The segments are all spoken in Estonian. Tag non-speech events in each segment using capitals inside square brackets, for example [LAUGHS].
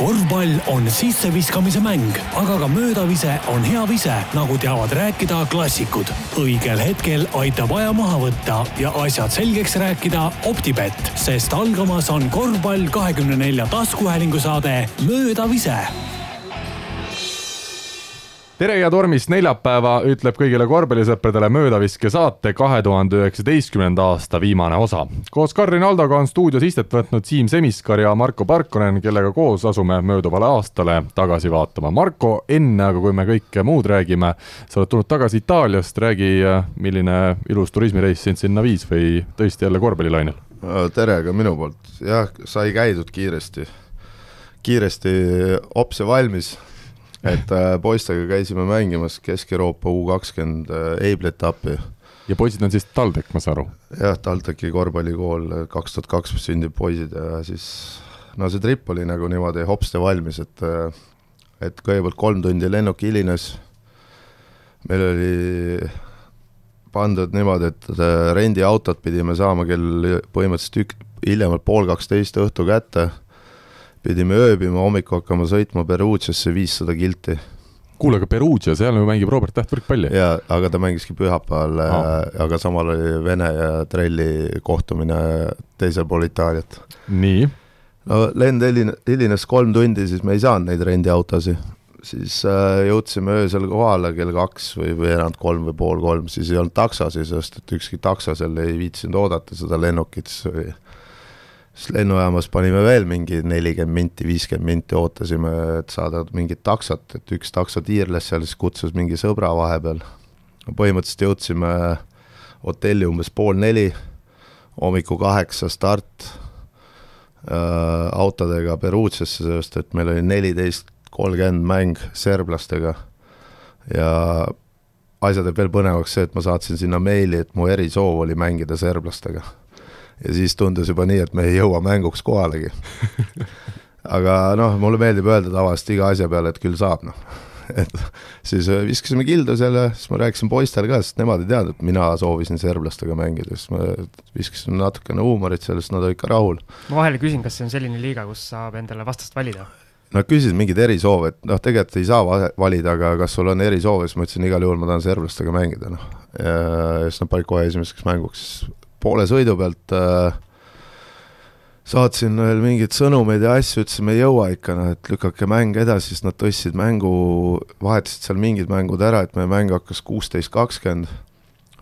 korvpall on sisseviskamise mäng, aga ka möödavise on hea vise, nagu teavad rääkida klassikud. õigel hetkel aitab aja maha võtta ja asjad selgeks rääkida Optibett, sest algamas on korvpall kahekümne nelja taskuhäälingu saade Möödavise tere ja tormist neljapäeva ütleb kõigile korvpallisõpradele möödaviske saate kahe tuhande üheksateistkümnenda aasta viimane osa. koos Karin Aldoga on stuudios istet võtnud Siim Semiskar ja Marko Parkonen, kellega koos asume mööduvale aastale tagasi vaatama. Marko, enne aga kui me kõike muud räägime, sa oled tulnud tagasi Itaaliast, räägi, milline ilus turismireis sind sinna viis või tõesti jälle korvpallilainel? tere ka minu poolt, jah, sai käidud kiiresti, kiiresti opse valmis et äh, poistega käisime mängimas Kesk-Euroopa U kakskümmend äh, eebli-etappi. ja poisid on siis TalTech, ma saan aru? jah, TalTechi korvpallikool, kaks tuhat kaks sündib poisid ja siis no see trip oli nagu niimoodi hopsti valmis, et äh, et kõigepealt kolm tundi lennuk hilines, meil oli pandud niimoodi, et rendiautot pidime saama kell põhimõtteliselt ük-, hiljemalt pool kaksteist õhtu kätte pidime ööbima, hommikul hakkama sõitma Perugiasse viissada kilti. kuule, aga Perugia, seal ju mängib Robert Täht võrkpalli. jaa, aga ta mängiski pühapäeval ah., aga samal oli Vene ja Trelli kohtumine teisel pool Itaaliat. nii? no lend hilines, hilines kolm tundi, siis me ei saanud neid rendiautosid. siis äh, jõudsime öösel kohale kell kaks või veerand kolm või pool kolm, siis ei olnud taksosid, sest et ükski takso seal ei viitsinud oodata seda lennukit, siis oli siis lennujaamas panime veel mingi nelikümmend minti, viiskümmend minti, ootasime, et saada mingit taksot, et üks takso tiirles seal, siis kutsus mingi sõbra vahepeal. põhimõtteliselt jõudsime hotelli umbes pool neli, hommiku kaheksa start äh, autodega Perugiasse, sest et meil oli neliteist kolmkümmend mäng serblastega ja asja teeb veel põnevaks see, et ma saatsin sinna meili, et mu erisoov oli mängida serblastega ja siis tundus juba nii, et me ei jõua mänguks kohalegi [LAUGHS] aga noh, mulle meeldib öelda tavaliselt iga asja peale, et küll saab, noh. et siis äh, viskasime kildu selle, siis ma rääkisin poistele ka, sest nemad ei teadnud, et mina soovisin serblastega mängida, siis ma viskasin natukene huumorit sellest, nad olid ka rahul. ma vahele küsin, kas see on selline liiga, kus saab endale vastast valida? Nad küsisid mingeid erisoove, et noh, tegelikult ei saa valida, aga kas sul on erisoove, siis ma ütlesin igal juhul ma tahan serblastega mängida, noh. ja siis nad panid kohe esimeseks mänguks poole sõidu pealt äh, saatsin veel mingeid sõnumeid ja asju, ütlesin, me ei jõua ikka, noh, et lükake mäng edasi, siis nad tõstsid mängu, vahetasid seal mingid mängud ära, et meie mäng hakkas kuusteist, kakskümmend,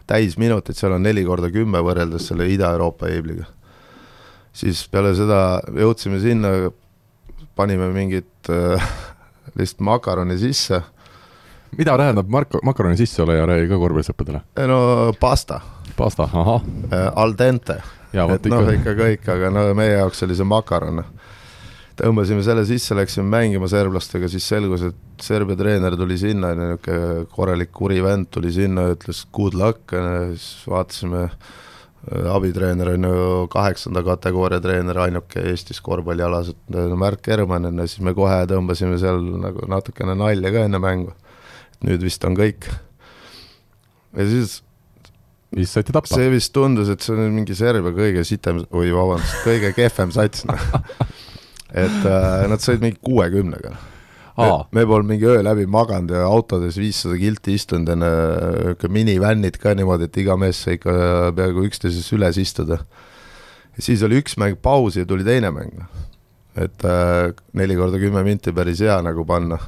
täisminutid, seal on neli korda kümme võrreldes selle Ida-Euroopa eebliga. siis peale seda jõudsime sinna, panime mingit äh, lihtsalt makaroni sisse. mida tähendab mark-, makaroni sisseoleja, räägi ka korvpallisõppedele. no pasta pasta, ahah. Äh, al dente. et noh, ikka kõik, aga no meie jaoks oli see makaron. tõmbasime selle sisse, läksime mängima serblastega, siis selgus, et Serbia treener tuli sinna, niisugune korralik kuri vend tuli sinna, ütles good luck, siis vaatasime, äh, abitreener on ju kaheksanda kategooria treener, ainuke Eestis korvpallialas, et Märk Hermann, siis me kohe tõmbasime seal nagu natukene nalja ka enne mängu. nüüd vist on kõik. ja siis siis saite tappa. see vist tundus, et see on mingi Serbia kõige sitem, oi vabandust, kõige kehvem sats, noh. [LAUGHS] et äh, nad said mingi kuuekümnega. me, me polnud mingi öö läbi maganud ja autodes viissada kilti istunud enne, niisugune minivännid ka niimoodi, et iga mees sai ikka peaaegu üksteises üles istuda. ja siis oli üks mäng pausi ja tuli teine mäng, noh. et äh, neli korda kümme minti päris hea nagu panna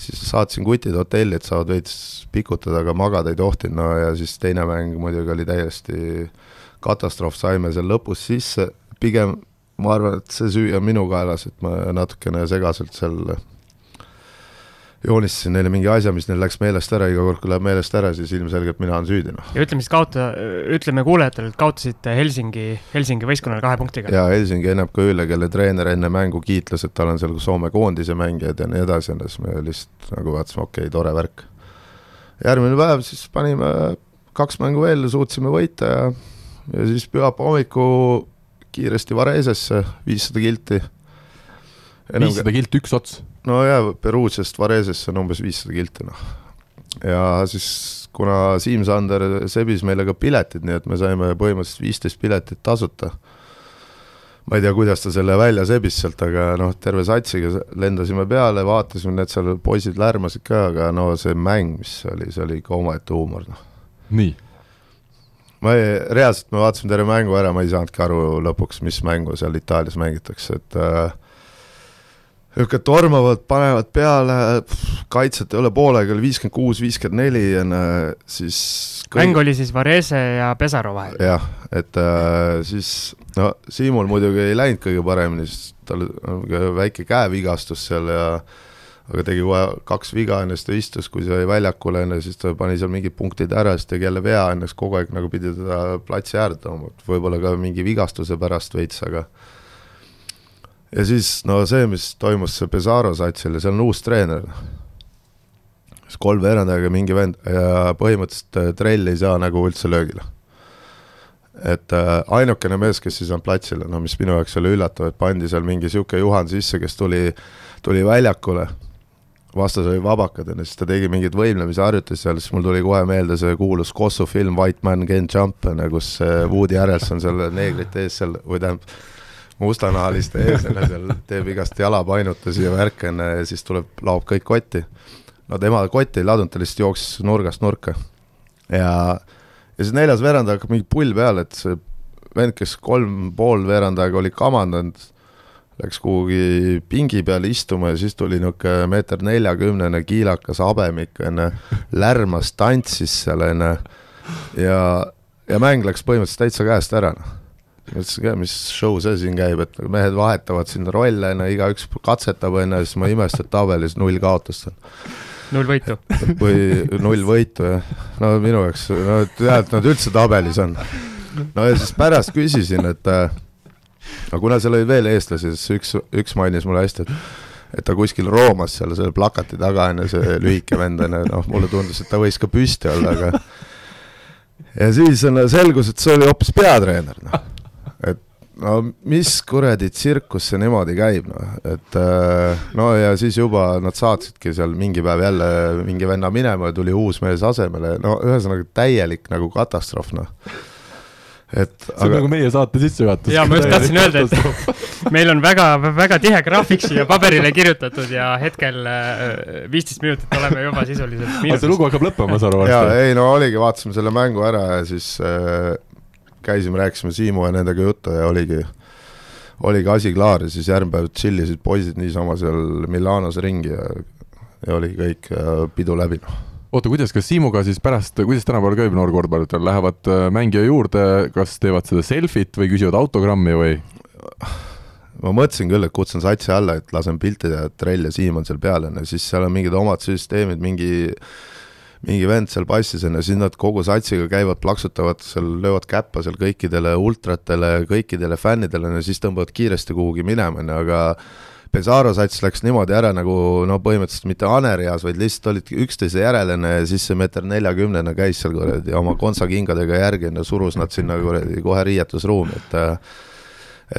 siis saatsin kutid hotelli, et saavad veits pikutada, aga magada ei tohtinud, no ja siis teine mäng muidugi oli täiesti katastroof, saime seal lõpus sisse, pigem ma arvan, et see süü on minu kaelas, et ma natukene segaselt seal joonistasin neile mingi asja, mis neil läks meelest ära, iga kord, kui läheb meelest ära, siis ilmselgelt mina olen süüdi, noh. ja ütleme siis kaota, ütleme kuulajatele, et kaotasite Helsingi, Helsingi võistkonnale kahe punktiga. jaa, Helsingi NMK üle, kelle treener enne mängu kiitles, et tal on seal Soome koondise mängijad ja nii edasi, ja siis me lihtsalt nagu vaatasime, okei okay,, tore värk. järgmine päev siis panime kaks mängu veel, suutsime võita ja, ja siis pühapäeva hommiku kiiresti Varesesse, viissada kilti. viissada kilti üks ots no jaa, Peruusiast Varesesse on umbes viissada kilti, noh. ja siis kuna Siim Sander sebis meile ka piletid, nii et me saime põhimõtteliselt viisteist piletit tasuta. ma ei tea, kuidas ta selle välja sebis sealt, aga noh, terve satsiga lendasime peale, vaatasime, need seal poisid lärmasid ka, aga no see mäng, mis oli, see oli ikka omaette huumor, noh. nii ma ei, reaalselt me vaatasime terve mängu ära, ma ei saanudki aru lõpuks, mis mängu seal Itaalias mängitakse, et äh, niisugune tormavad, panevad peale, kaitset ei ole poolega, oli viiskümmend kuus, viiskümmend neli ja siis kõik... mäng oli siis Varese ja Pesaro vahel? jah, et äh, siis no Siimul muidugi ei läinud kõige paremini, sest tal väike käevigastus seal ja aga tegi kohe kaks viga enne, siis ta istus, kui sai väljakule enne, siis ta pani seal mingid punktid ära, siis tegi jälle vea enne, siis kogu aeg nagu pidi teda platsi äärde tooma, võib-olla ka mingi vigastuse pärast veits, aga ja siis no see, mis toimus see Pesaro satsil ja seal on uus treener, siis kolmveerand aega mingi vend ja põhimõtteliselt äh, trell ei saa nagu üldse löögile. et äh, ainukene mees, kes siis on platsil, no mis minu jaoks oli üllatav, et pandi seal mingi niisugune Juhan sisse, kes tuli, tuli väljakule vastas oli vabakad ja siis ta tegi mingeid võimlemisharjutusi seal, siis mul tuli kohe meelde see kuulus Kossu film White Man Can Jump, kus Woody Harrelson seal neegrite ees seal, või tähendab, mustanahaliste ees onju seal teeb igast jalapainutusi ja värke onju ja siis tuleb, laob kõik kotti. no tema kotti ei ladunud, ta lihtsalt jooksis nurgast nurka. ja, ja siis neljas veerand hakkab mingi pull peale, et see vend, kes kolm pool veerand aega oli kamandanud läks kuhugi pingi peale istuma ja siis tuli niisugune meeter neljakümnene kiilakas habemik, onju, lärmas, tantsis seal, onju, ja, ja mäng läks põhimõtteliselt täitsa käest ära, noh. Mõtlesin ka, mis show see siin käib, et mehed vahetavad siin rolle, onju, igaüks katsetab, onju, siis ma imestasin, et tabelis null kaotust on null võitu. või null võitu, jah. no minu jaoks, no tead, nad üldse tabelis on. no ja siis pärast küsisin, et aga kuna seal olid veel eestlasi, siis üks, üks mainis mulle hästi, et et ta kuskil roomas seal selle plakati taga, on ju, see lühike vend, on ju, noh, mulle tundus, et ta võis ka püsti olla, aga ja siis on, selgus, et see oli hoopis peatreener, noh. No mis kuradi tsirkus see niimoodi käib, noh, et äh, no ja siis juba nad saatsidki seal mingi päev jälle mingi venna minema ja tuli uus mees asemele, no ühesõnaga täielik nagu katastroof, noh et see on aga... nagu meie saate sissejuhatus. ja ma just tahtsin öelda, et [LAUGHS] meil on väga, väga tihe graafik siia paberile kirjutatud ja hetkel äh, viisteist minutit oleme juba sisuliselt miinuses. see lugu hakkab lõppema, ma saan aru. jaa, ei no oligi, vaatasime selle mängu ära ja siis äh, käisime, rääkisime Siimu ja nendega juttu ja oligi, oligi asi klaar ja siis järgmine päev tšillisid poisid niisama seal Milanos ringi ja, ja oli kõik pidu läbi, noh oota, kuidas, kas Siimuga siis pärast, kuidas tänapäeval käib noorkorvpallitel, lähevad äh, mängija juurde, kas teevad seda selfit või küsivad autogrammi või? ma mõtlesin küll, et kutsun satsi alla, et lasen pilti teha, et Trell ja Siim on seal peal, on ju, siis seal on mingid omad süsteemid, mingi mingi vend seal passis on ju, siis nad kogu satsiga käivad, plaksutavad seal, löövad käppa seal kõikidele ultratele, kõikidele fännidele, ju, siis tõmbavad kiiresti kuhugi minema, on ju, aga Pesaro sats läks niimoodi ära nagu no põhimõtteliselt mitte hanerjas, vaid lihtsalt olid üksteise järelene ja siis see meeter neljakümnene käis seal kuradi oma kontsakingadega järgi ja surus nad sinna kuradi kohe riietusruumi, et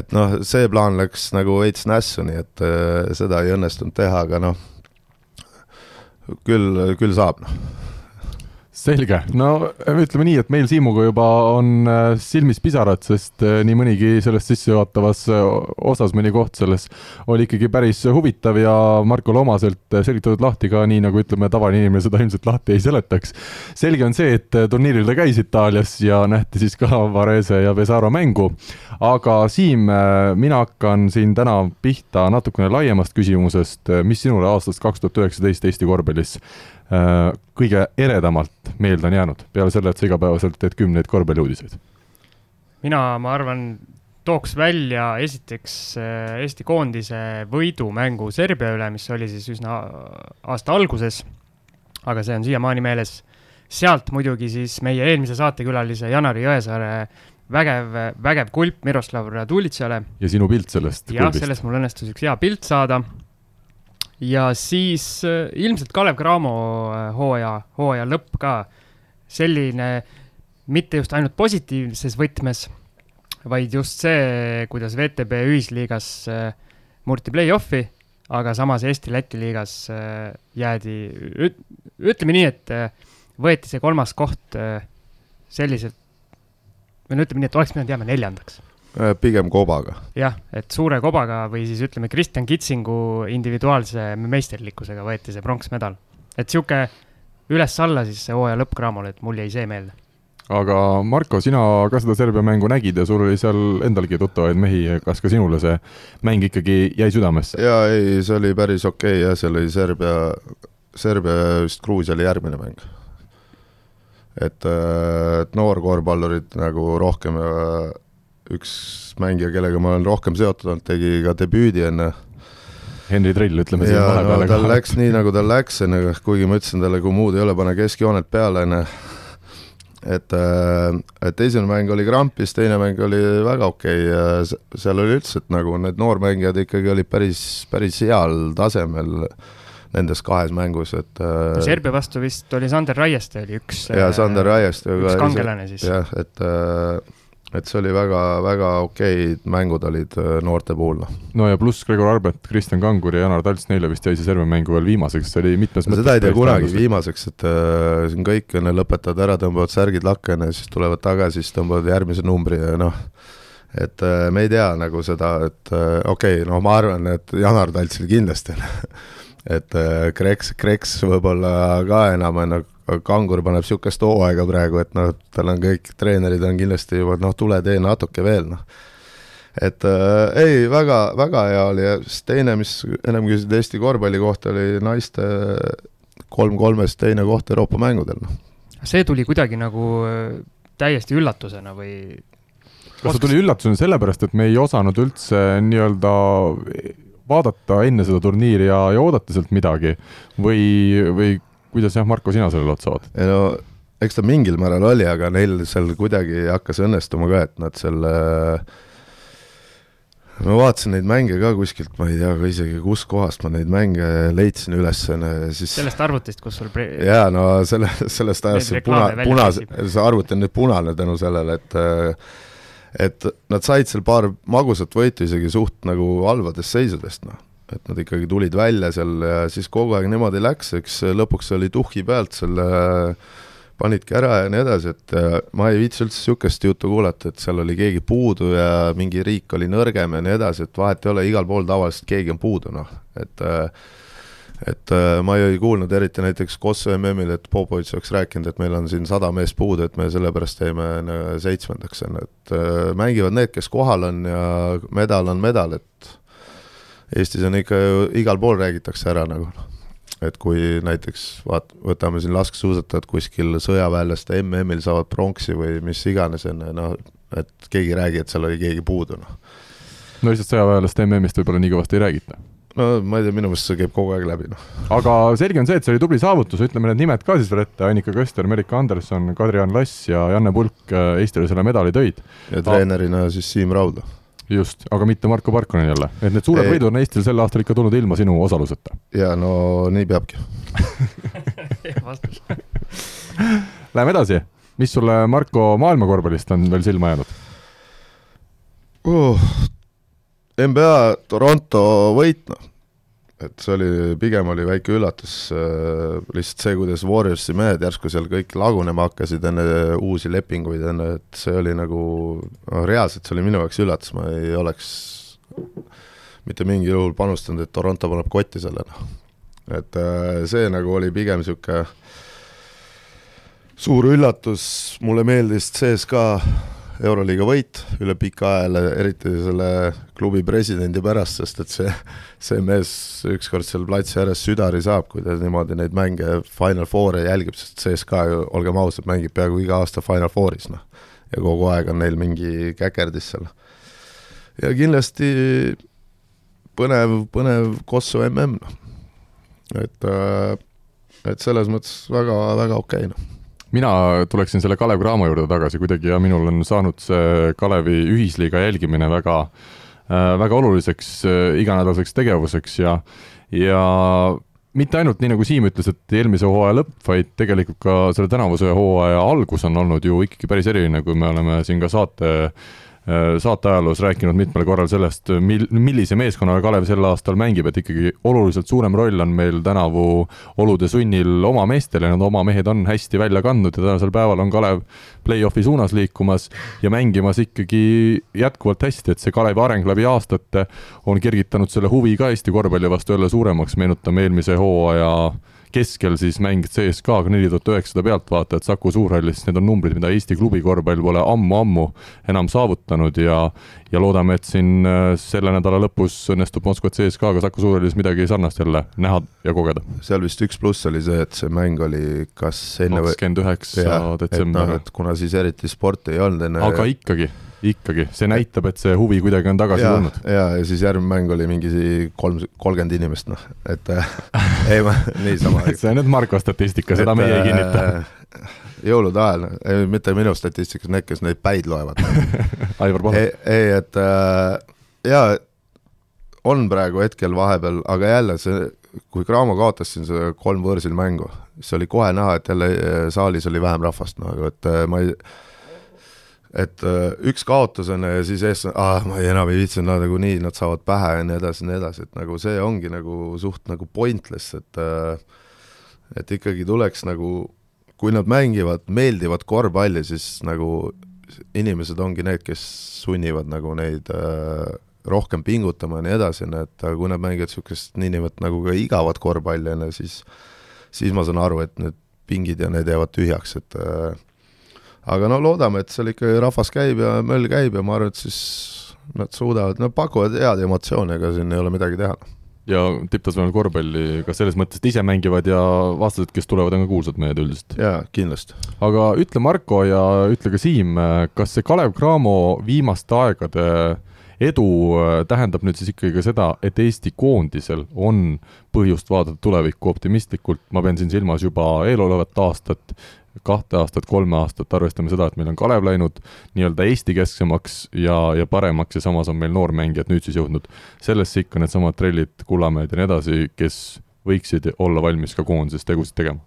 et noh, see plaan läks nagu veits nässu, nii et äh, seda ei õnnestunud teha, aga noh, küll, küll saab, noh selge, no ütleme nii, et meil Siimuga juba on äh, silmis pisarad, sest äh, nii mõnigi selles sissejuhatavas äh, osas, mõni koht selles oli ikkagi päris huvitav ja Markole omaselt selgitatud lahti ka nii, nagu ütleme, tavaline inimene seda ilmselt lahti ei seletaks. selge on see, et turniiril ta käis Itaalias ja nähti siis ka [LAUGHS] Varese ja Pesaro mängu. aga Siim, mina hakkan siin täna pihta natukene laiemast küsimusest, mis sinule aastast kaks tuhat üheksateist Eesti korvpallis Äh, kõige eredamalt meelde on jäänud, peale selle, et sa igapäevaselt teed kümneid korvpalliuudiseid? mina, ma arvan, tooks välja esiteks äh, Eesti koondise võidumängu Serbia üle, mis oli siis üsna aasta alguses, aga see on siiamaani meeles. sealt muidugi siis meie eelmise saatekülalise Janari Jõesaare vägev, vägev kulp Miroslav Radulitšale. ja sinu pilt sellest? jah, sellest mul õnnestus üks hea pilt saada ja siis äh, ilmselt Kalev Cramo äh, hooaja, hooaja lõpp ka. Selline mitte just ainult positiivses võtmes, vaid just see, kuidas VTB ühisliigas äh, murti play-off'i, aga samas Eesti-Läti liigas jäädi, ütleme nii, et võeti see kolmas koht selliselt, või no ütleme nii, et oleks pidanud jääma neljandaks pigem kobaga. jah, et suure kobaga või siis ütleme, Kristjan Kitsingu individuaalse meisterlikkusega võeti see pronksmedal. et sihuke üles-alla siis see hooaja lõpp Cramole, et mul jäi see meelde. aga Marko, sina ka seda Serbia mängu nägid ja sul oli seal endalgi tuttavaid mehi, kas ka sinule see mäng ikkagi jäi südamesse? jaa, ei, see oli päris okei okay, jah, see oli Serbia, Serbia vist Gruusia oli järgmine mäng. et, äh, et noorkorvpallurid nagu rohkem äh, üks mängija, kellega ma olen rohkem seotud olnud, tegi ka debüüdi enne. Henri Trill, ütleme siin vahepeal no,. tal läks nii, nagu tal läks, onju, kuigi ma ütlesin talle, kui muud ei ole, pane keskjoonet peale, onju. et, äh, et esimene mäng oli krampis, teine mäng oli väga okei okay ja seal oli üldse, et nagu need noormängijad ikkagi olid päris, päris heal tasemel nendes kahes mängus, et no, äh, Serbia vastu vist oli Sander Raieste oli üks jaa, Sander Raieste üks kangelane siis. jah, et äh, et see oli väga, väga okeid mängud olid äh, noorte puhul, noh. no ja pluss Gregor Arbet, Kristjan Kangur ja Janar Talts, neile vist jäi see Serbia mängu veel viimaseks, see oli mitmes no, seda ei tea kunagi tähendus. viimaseks, et äh, siin kõik enne lõpetavad ära, tõmbavad särgid lakke, onju, siis tulevad tagasi, siis tõmbavad järgmise numbri ja noh, et äh, me ei tea nagu seda, et äh, okei okay,, no ma arvan, et Janar Taltsil kindlasti et äh, Kreks, Kreks võib-olla ka enam, on Kangur paneb niisugust hooaega praegu, et noh, tal on kõik treenerid on kindlasti juba noh, tule tee natuke veel, noh. et äh, ei, väga, väga hea oli ja siis teine, mis ennem küsisid Eesti korvpalli kohta, oli naiste kolm kolmest teine koht Euroopa mängudel, noh. see tuli kuidagi nagu äh, täiesti üllatusena või? kas see tuli üllatusena sellepärast, et me ei osanud üldse nii-öelda vaadata enne seda turniiri ja, ja oodata sealt midagi või, või kuidas jah, Marko, sina sellele otsa vaatad? ei no eks ta mingil määral oli, aga neil seal kuidagi hakkas õnnestuma ka, et nad selle ma vaatasin neid mänge ka kuskilt, ma ei tea ka isegi kuskohast ma neid mänge leidsin üles, siis sellest arvutist, kus sul pre... jaa, no selle, sellest ajast see puna, punase, see arvuti on nüüd punane tänu sellele, et et nad said seal paar magusat võitu isegi suht nagu halvadest seisudest, noh et nad ikkagi tulid välja seal ja siis kogu aeg niimoodi läks, eks lõpuks oli tuhhi pealt selle panidki ära ja nii edasi, et ma ei viitsi üldse niisugust juttu kuulata, et seal oli keegi puudu ja mingi riik oli nõrgem ja nii edasi, et vahet ei ole, igal pool tavaliselt keegi on puudu, noh, et et ma ei kuulnud eriti näiteks Kosovo MM-il, et Popovitš oleks rääkinud, et meil on siin sada meest puudu, et me sellepärast jäime seitsmendaks, on ju, et mängivad need, kes kohal on ja medal on medal, et Eestis on ikka ju igal pool räägitakse ära nagu et kui näiteks vaat-, võtame siin laskesuusatajad kuskil sõjaväelaste MM-il saavad pronksi või mis iganes, on ju, noh, et keegi ei räägi, et seal oli keegi puudu, noh. no lihtsalt sõjaväelaste MM-ist võib-olla nii kõvasti ei räägita no ma ei tea, minu meelest see käib kogu aeg läbi, noh. aga selge on see, et see oli tubli saavutus, ütleme need nimed ka siis veel ette, Annika Köster, Merike Anderson, Kadri-Ann Lass ja Janne Pulk äh, Eestile selle medali tõid. ja treenerina siis Siim Raudla just, aga mitte Marko Parkonen jälle, et need suured võidud on Eestil sel aastal ikka tulnud ilma sinu osaluseta. jaa, no nii peabki. [LAUGHS] Läheme edasi, mis sulle Marko maailmakorvpallist on veel silma jäänud? Uh,? NBA Toronto võit, noh et see oli, pigem oli väike üllatus äh,, lihtsalt see, kuidas Warriorsi mehed järsku seal kõik lagunema hakkasid enne uusi lepinguid, enne, et see oli nagu, noh reaalselt see oli minu jaoks üllatus, ma ei oleks mitte mingil juhul panustanud, et Toronto paneb kotti selle, noh. et äh, see nagu oli pigem niisugune suur üllatus, mulle meeldis CSKA Euroliiga võit üle pika aja, eriti selle klubi presidendi pärast, sest et see, see mees ükskord seal platsi ääres südari saab, kui ta niimoodi neid mänge Final Four'e jälgib, sest CSKA ju, olgem ausad, mängib peaaegu iga aasta Final Four'is, noh. ja kogu aeg on neil mingi käkerdis seal. ja kindlasti põnev, põnev Kosovo mm, noh. et, äh, et selles mõttes väga, väga okei okay,, noh mina tuleksin selle Kalev Cramo juurde tagasi kuidagi ja minul on saanud see Kalevi ühisliiga jälgimine väga äh,, väga oluliseks äh, iganädalaseks tegevuseks ja, ja mitte ainult nii, nagu Siim ütles, et eelmise hooaja lõpp, vaid tegelikult ka selle tänavuse hooaja algus on olnud ju ikkagi päris eriline, kui me oleme siin ka saate Äh, saate ajaloos rääkinud mitmel korral sellest, mil-, millise meeskonnaga Kalev sel aastal mängib, et ikkagi oluliselt suurem roll on meil tänavu olude sunnil oma meestel ja need oma mehed on hästi välja kandnud ja tänasel päeval on Kalev play-off'i suunas liikumas ja mängimas ikkagi jätkuvalt hästi, et see Kalevi areng läbi aastate on kergitanud selle huvi ka Eesti korvpalli vastu jälle suuremaks, meenutame eelmise hooaja keskel siis mäng CSKA-ga neli tuhat üheksasada pealtvaatajat Saku Suurhallis, need on numbrid, mida Eesti klubi korvpall pole ammu-ammu enam saavutanud ja ja loodame, et siin äh, selle nädala lõpus õnnestub Moskva CSKA-ga Saku Suurhallis midagi sarnast jälle näha ja kogeda. seal vist üks pluss oli see, et see mäng oli kas enne kakskümmend üheksa detsember. et kuna siis eriti sporti ei olnud enne aga ikkagi ikkagi, see näitab, et see huvi kuidagi on tagasi ja, tulnud. ja, ja siis järgmine mäng oli mingi kolm, kolmkümmend inimest, noh, et äh, [LAUGHS] ei ma niisama [LAUGHS] see on nüüd Marko statistika, seda meie ei kinnita äh, jõulude ajal, mitte minu statistikas, need, kes neid päid loevad [LAUGHS] Aivar Pohlak. ei, ei, et äh, jaa, on praegu hetkel vahepeal, aga jälle see, kui Graamo kaotas siin see kolm võõrsil mängu, siis oli kohe näha, et jälle äh, saalis oli vähem rahvast, nagu et äh, ma ei et äh, üks kaotus on ja siis ees, ah, ma ei, enam ei viitsinud, nad nagunii, nad saavad pähe ja nii edasi ja nii edasi, et nagu see ongi nagu suht nagu pointless, et äh, et ikkagi tuleks nagu, kui nad mängivad meeldivat korvpalli, siis nagu inimesed ongi need, kes sunnivad nagu neid äh, rohkem pingutama ja nii edasi, on ju, et aga kui nad mängivad niisugust niinimetatud nagu ka igavat korvpalli, on ju, siis siis ma saan aru, et need pingid ja need jäävad tühjaks, et äh, aga no loodame, et seal ikka rahvas käib ja möll käib ja ma arvan, et siis nad suudavad, nad pakuvad head emotsiooni, ega siin ei ole midagi teha ja tipptasemel korvpalli ka selles mõttes, et ise mängivad ja vastased, kes tulevad, on ka kuulsad mehed üldiselt. jaa, kindlasti. aga ütle, Marko, ja ütle ka Siim, kas see Kalev Cramo viimaste aegade edu äh, tähendab nüüd siis ikkagi ka seda, et Eesti koondisel on põhjust vaadata tulevikku optimistlikult, ma pean siin silmas juba eelolevat aastat kahte aastat, kolme aastat, arvestame seda, et meil on Kalev läinud nii-öelda Eesti-kesksemaks ja, ja paremaks ja samas on meil noormängijad nüüd siis jõudnud sellesse ikka needsamad Trellid, Kullamäed ja nii edasi, kes võiksid olla valmis ka koondises tegusid tegema?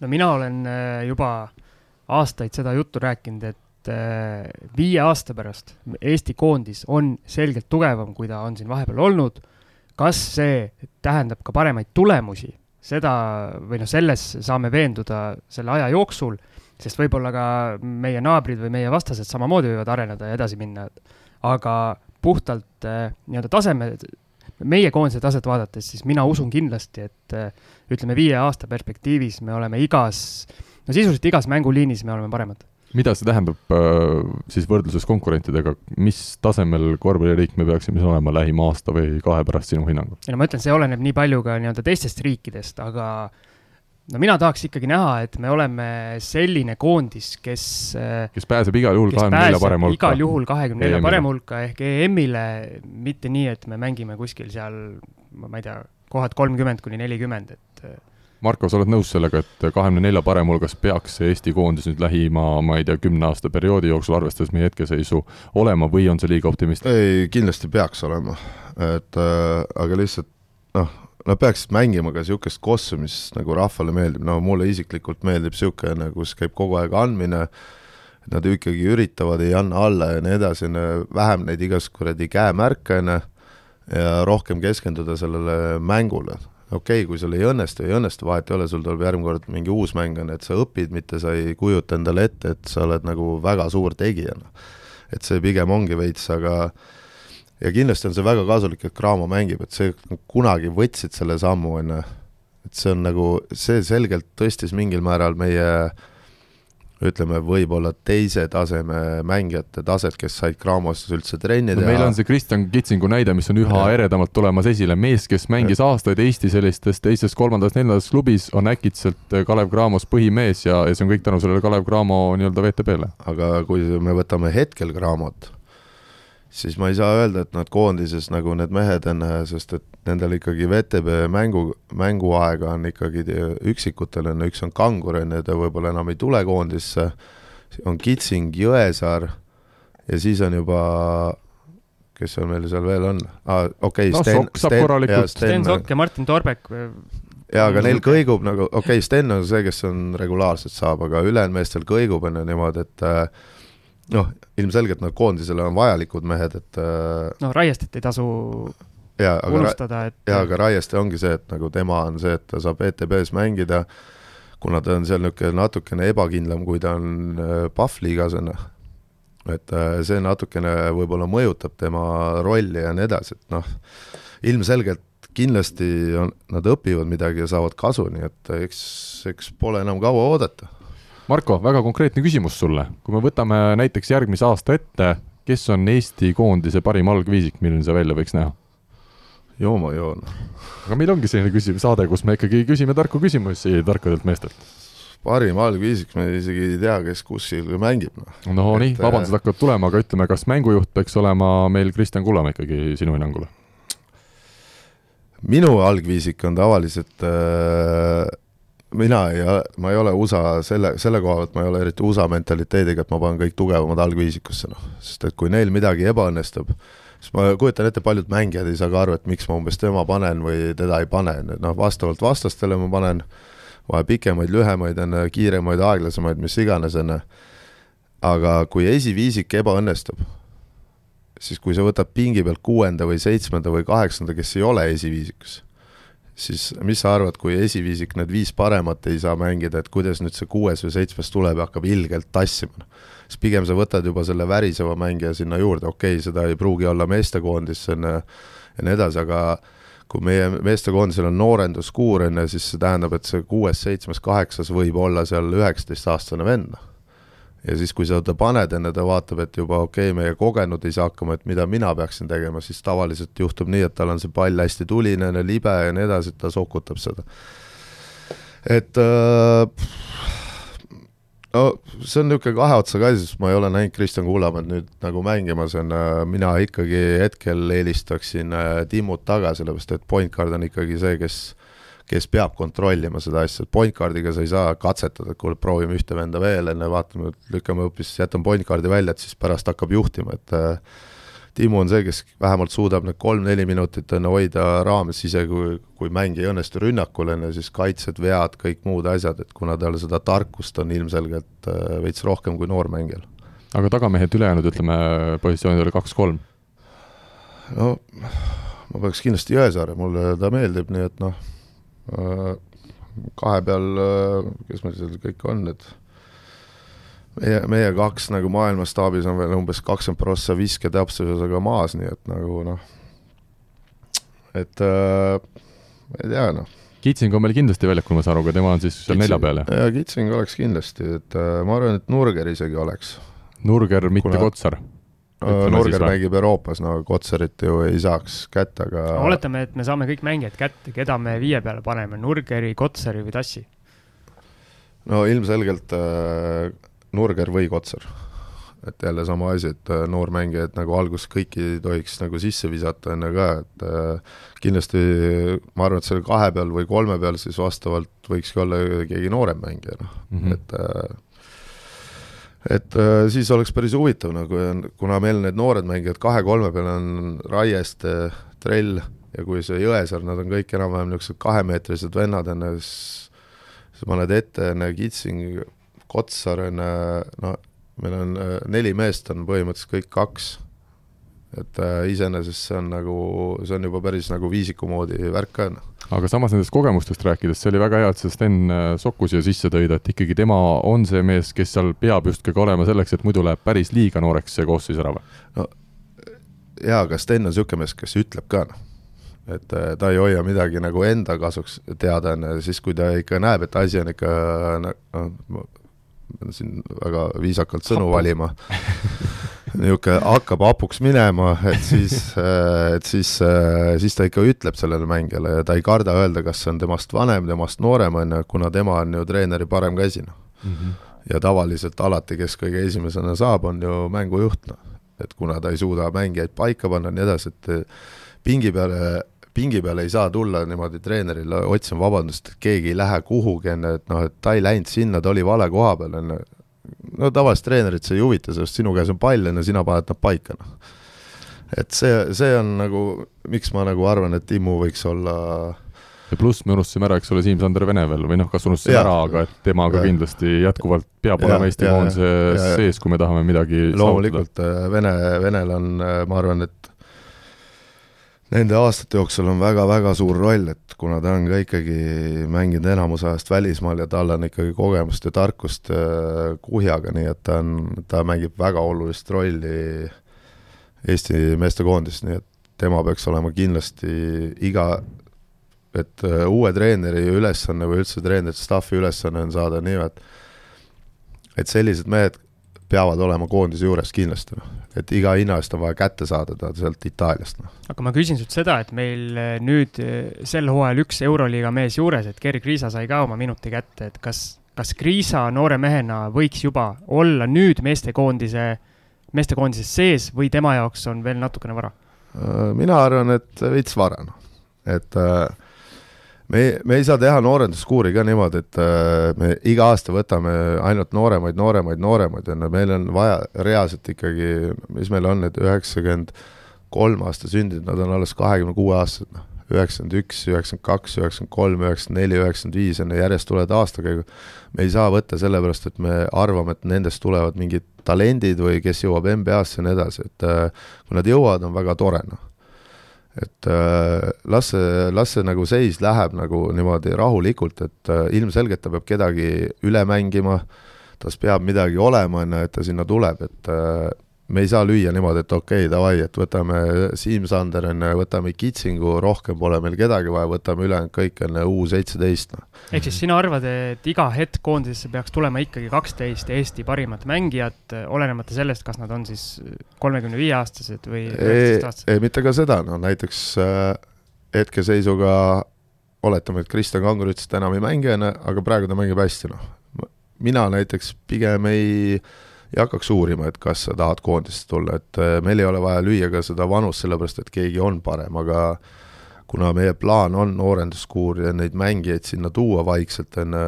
no mina olen äh, juba aastaid seda juttu rääkinud, et äh, viie aasta pärast Eesti koondis on selgelt tugevam, kui ta on siin vahepeal olnud. kas see tähendab ka paremaid tulemusi seda või noh, selles saame veenduda selle aja jooksul, sest võib-olla ka meie naabrid või meie vastased samamoodi võivad areneda ja edasi minna, aga puhtalt eh, nii-öelda taseme, meie koondise taset vaadates, siis mina usun kindlasti, et eh, ütleme, viie aasta perspektiivis me oleme igas, no sisuliselt igas mänguliinis me oleme paremad mida see tähendab äh, siis võrdluses konkurentidega, mis tasemel korvpalliriik me peaksime siis olema lähima aasta või kahe pärast sinu hinnangul? ei no ma ütlen, see oleneb nii palju ka nii-öelda teistest riikidest, aga no mina tahaks ikkagi näha, et me oleme selline koondis, kes äh, kes pääseb igal juhul kahekümne nelja parema hulka. igal juhul kahekümne nelja parema hulka ehk EM-ile, mitte nii, et me mängime kuskil seal, ma ei tea, kohad kolmkümmend kuni nelikümmend, et äh, Marko, sa oled nõus sellega, et kahekümne nelja parema hulgas peaks see Eesti koondis nüüd lähima, ma ei tea, kümne aasta perioodi jooksul, arvestades meie hetkeseisu, olema või on see liiga optimistlik? ei, kindlasti peaks olema, et äh, aga lihtsalt noh, nad peaksid mängima ka niisugust kossu, mis nagu rahvale meeldib, no mulle isiklikult meeldib niisugune, kus käib kogu aeg andmine, nad ikkagi üritavad, ei anna alla ja nii edasi, vähem neid igast kuradi käemärke, on ju, ja rohkem keskenduda sellele mängule okei okay,, kui sul ei õnnestu, ei õnnestu, vahet ei ole, sul tuleb järgmine kord mingi uus mäng, on et sa õpid, mitte sa ei kujuta endale ette, et sa oled nagu väga suur tegija, noh. et see pigem ongi veits, aga ja kindlasti on see väga kasulik, et Cramo mängib, et see, kunagi võtsid selle sammu, on ju, et see on nagu, see selgelt tõstis mingil määral meie äh, ütleme, võib-olla teise taseme mängijate taset, kes said Cramos üldse trenni teha no,. meil on see Kristjan Kitsingu näide, mis on üha eredamalt tulemas esile, mees, kes mängis ja. aastaid Eesti sellistes teises, kolmandas, neljandas klubis, on äkitselt Kalev Cramos põhimees ja, ja see on kõik tänu sellele Kalev Cramo nii-öelda VTB-le. aga kui me võtame hetkel Cramot, siis ma ei saa öelda, et nad koondises nagu need mehed on, sest et nendel ikkagi VTB mängu, mänguaega on ikkagi üksikutel on, üks on Kangur, on ju, ta võib-olla enam ei tule koondisse, on Kitsing, Jõesaar ja siis on juba kes seal meil seal veel on? Ah,, okei okay, no, Sten, Sten, Sten Sokk ja Martin Torbek. jaa, aga neil kõigub nagu, okei okay,, Sten on see, kes on regulaarselt saab, aga ülejäänud meestel kõigub, on ju niimoodi, et äh, noh, ilmselgelt nad koondisele on vajalikud mehed, et äh, no Raiestet ei tasu jaa, aga unustada, et jaa, aga Raieste ongi see, et nagu tema on see, et ta saab ETB-s mängida, kuna ta on seal niisugune natukene ebakindlam, kui ta on äh, Pahvliigas, on ju, et äh, see natukene võib-olla mõjutab tema rolli ja nii edasi, et noh, ilmselgelt kindlasti on, nad õpivad midagi ja saavad kasu, nii et eks, eks pole enam kaua oodata. Marko, väga konkreetne küsimus sulle, kui me võtame näiteks järgmise aasta ette, kes on Eesti koondise parim algviisik, milline see välja võiks näha? jooma joon. aga meil ongi selline küsimus, saade, kus me ikkagi küsime tarku küsimusi tarkadelt meestelt. parim algviisik, me isegi ei tea, kes kuskil mängib, noh. no et, nii, vabandused hakkavad tulema, aga ütleme, kas mängujuht peaks olema meil Kristjan Kullamäe ikkagi sinu hinnangul? minu algviisik on tavaliselt äh, mina ei, ma ei ole USA selle, selle koha pealt ma ei ole eriti USA mentaliteediga, et ma panen kõik tugevamad algviisikusse, noh, sest et kui neil midagi ebaõnnestub, siis ma kujutan ette, paljud mängijad ei saa ka aru, et miks ma umbes tema panen või teda ei pane, noh, vastavalt vastastele ma panen vahe pikemaid, lühemaid, on ju, kiiremaid, aeglasemaid, mis iganes, on. Ju, aga kui esiviisik ebaõnnestub, siis kui sa võtad pingi pealt kuuenda või seitsmenda või kaheksanda, kes ei ole esiviisikus, siis mis sa arvad, kui esiviisik need viis paremat ei saa mängida, et kuidas nüüd see kuues või seitsmes tuleb ja hakkab ilgelt tassima, siis pigem sa võtad juba selle väriseva mängija sinna juurde, okei okay,, seda ei pruugi olla meestekoondis, see on ja nii edasi, aga kui meie meestekoondisel on noorenduskuur, on ju, siis see tähendab, et see kuues, seitsmes, kaheksas võib olla seal üheksateistaastane vend, noh ja siis, kui sa ta paned enne, ta vaatab, et juba okei okay,, meie kogenud ei saa hakkama, et mida mina peaksin tegema, siis tavaliselt juhtub nii, et tal on see pall hästi tuline, libe ja nii edasi, et ta sokutab seda. et äh, no see on niisugune kahe otsaga asi, sest ma ei ole näinud Kristjan Kullamäed nüüd nagu mängimas, on äh, mina ikkagi hetkel eelistaksin äh, Timmut taga, sellepärast et point guard on ikkagi see, kes kes peab kontrollima seda asja, et point guard'iga sa ei saa katsetada, et kuule, proovime ühte venda veel, enne vaatame, lükkame hoopis, jätame point guard'i välja, et siis pärast hakkab juhtima, et äh, Timmu on see, kes vähemalt suudab need kolm-neli minutit enne hoida raames, isegi kui, kui mäng ei õnnestu rünnakul, on ju, siis kaitsed, vead, kõik muud asjad, et kuna tal seda tarkust on ilmselgelt äh, veits rohkem kui noormängijal. aga tagamehed ülejäänud, ütleme, positsioonidele kaks-kolm? no ma peaks kindlasti Jõesaare, mulle ta meeldib, nii et noh kahe peal, äh, kes meil seal kõik on, et meie, meie kaks nagu maailmastaabis on veel umbes kakskümmend prossa visketäpsusega maas, nii et nagu noh, et äh, ma ei tea, noh. Kitsing on meil kindlasti väljakul, ma saan aru, aga tema on siis seal nelja peal, jah? jaa, Kitsing oleks kindlasti, et äh, ma arvan, et Nurger isegi oleks. Nurger, mitte Kuna... Kotsar Norger mängib Euroopas, no Kotsarit ju ei saaks kätte, aga oletame, et me saame kõik mängijad kätte, keda me viie peale paneme, Nurgeri, Kotsari või Tassi? no ilmselgelt äh, Nurger või Kotsar. et jälle sama asi, et äh, noormängijaid nagu alguses kõiki ei tohiks nagu sisse visata enne ka, et äh, kindlasti ma arvan, et selle kahe peal või kolme peal siis vastavalt võikski olla keegi noorem mängija, noh mm -hmm., et äh, et äh, siis oleks päris huvitav nagu ja kuna meil need noored mängijad kahe-kolme peal on Raieste, Trell ja kui see Jõesaar, nad on kõik enam-vähem niisugused kahemeetrised vennad, ju, siis paned ette enne Kitsing, Kotsar, on ju, no meil on äh, neli meest on põhimõtteliselt kõik kaks et äh, iseenesest see on nagu, see on juba päris nagu viisiku moodi värk ka. Noh. aga samas nendest kogemustest rääkides, see oli väga hea, et sa Sten äh, Sokku siia sisse tõid, et ikkagi tema on see mees, kes seal peab justkui olema selleks, et muidu läheb päris liiga nooreks see koosseis ära või? no jaa, aga Sten on niisugune mees, kes ütleb ka noh, et äh, ta ei hoia midagi nagu enda kasuks teada, on ju, siis kui ta ikka näeb, et asi on ikka noh, pean siin väga viisakalt sõnu Hapu. valima [LAUGHS] niisugune hakkab hapuks minema, et siis, et siis, siis ta ikka ütleb sellele mängijale ja ta ei karda öelda, kas see on temast vanem, temast noorem, on ju, kuna tema on ju treeneri parem käsi, noh mm -hmm. ja tavaliselt alati, kes kõige esimesena saab, on ju mängujuht, noh. et kuna ta ei suuda mängijaid paika panna ja nii edasi, et pingi peale pingi peale ei saa tulla niimoodi treenerile otsima vabandust, et keegi ei lähe kuhugi, on ju, et noh, et ta ei läinud sinna, ta oli vale koha peal, on ju. No tavalist treenerit see ei huvita, sest sinu käes on pall, on ju, sina paned nad paika, noh. et see, see on nagu, miks ma nagu arvan, et Timmu võiks olla ja pluss me unustasime ära, eks ole, Siim-Sander Venevel või noh, kas unustasime ära, aga et temaga ja. kindlasti jätkuvalt peab ja, olema Eesti koondise sees, kui me tahame midagi loomulikult äh, Vene, Venel on, äh, ma arvan, et nende aastate jooksul on väga-väga suur roll, et kuna ta on ka ikkagi mänginud enamus ajast välismaal ja tal on ikkagi kogemust ja tarkust äh, kuhjaga, nii et ta on, ta mängib väga olulist rolli Eesti meestekoondises, nii et tema peaks olema kindlasti iga, et äh, uue treeneri ülesanne või üldse treenerite staffi ülesanne on saada nii, et et sellised mehed peavad olema koondise juures kindlasti, noh. et iga hinna eest on vaja kätte saada ta sealt Itaaliast, noh. aga ma küsin sult seda, et meil eh, nüüd eh, sel hooajal üks Euroliiga mees juures, et Gerd Kriisa sai ka oma minuti kätte, et kas, kas Kriisa noore mehena võiks juba olla nüüd meestekoondise, meestekoondises sees või tema jaoks on veel natukene vara? Äh, mina arvan, et veits vara, noh, et äh, me, me ei saa teha noorenduskuuri ka niimoodi, et äh, me iga aasta võtame ainult nooremaid, nooremaid, nooremaid, on ju, meil on vaja reaalselt ikkagi, mis meil on, need üheksakümmend kolm aasta sündinud, nad on alles kahekümne kuue aastased, noh, üheksakümmend üks, üheksakümmend kaks, üheksakümmend kolm, üheksakümmend neli, üheksakümmend viis, on ju, järjest tulevad aastakäigu. me ei saa võtta sellepärast, et me arvame, et nendest tulevad mingid talendid või kes jõuab NBA-sse ja nii edasi, et äh, kui nad jõuavad, on väga tore, noh et äh, las see, las see nagu seis läheb nagu niimoodi rahulikult, et äh, ilmselgelt ta peab kedagi üle mängima, tas peab midagi olema, on ju, et ta sinna tuleb, et äh, me ei saa lüüa niimoodi, et okei okay,, davai, et võtame Siim-Sander, on ju, võtame Kitsingu, rohkem pole meil kedagi vaja, võtame ülejäänud kõik, on ju, U seitseteist, noh. ehk siis sina arvad, et iga hetk koondisesse peaks tulema ikkagi kaksteist Eesti parimat mängijat, olenemata sellest, kas nad on siis kolmekümne viie aastased või üheksateist aastased? ei, mitte ka seda, no näiteks äh, hetkeseisuga oletame, et Kristjan Kangur ütles, et enam ei mängi, on ju, aga praegu ta mängib hästi, noh. mina näiteks pigem ei äh, ei hakkaks uurima, et kas sa tahad koondisse tulla, et äh, meil ei ole vaja lüüa ka seda vanust, sellepärast et keegi on parem, aga kuna meie plaan on noorenduskuur ja neid mängijaid sinna tuua vaikselt, on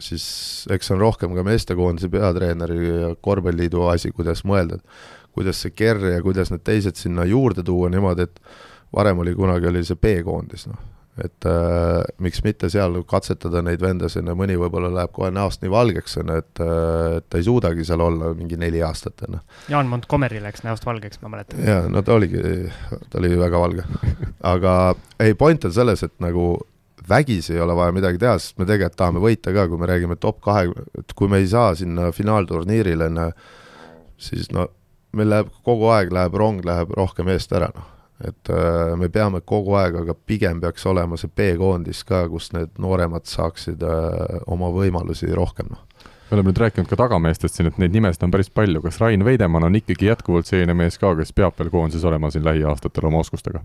siis eks see on rohkem ka meestekoondise peatreeneri ja korvpalliliidu asi, kuidas mõelda, et kuidas see Kerr ja kuidas need teised sinna juurde tuua niimoodi, et varem oli kunagi, oli see B-koondis, noh et äh, miks mitte seal katsetada neid vendasid, no mõni võib-olla läheb kohe näost nii valgeks, on ju, et äh, et ta ei suudagi seal olla mingi neli aastat, on ju. Jaan Montgomery läks näost valgeks, ma mäletan. jaa, no ta oligi, ta oli väga valge. aga ei, point on selles, et nagu vägisi ei ole vaja midagi teha, sest me tegelikult tahame võita ka, kui me räägime top kahe, et kui me ei saa sinna finaalturniirile, on ju, siis no meil läheb kogu aeg, läheb rong, läheb rohkem eest ära, noh et äh, me peame kogu aeg, aga pigem peaks olema see B-koondis ka, kus need nooremad saaksid äh, oma võimalusi rohkem, noh me oleme nüüd rääkinud ka tagameestest siin, et neid nimesid on päris palju, kas Rain Veidemann on ikkagi jätkuvalt selline mees ka, kes peab veel koondises olema siin lähiaastatel oma oskustega?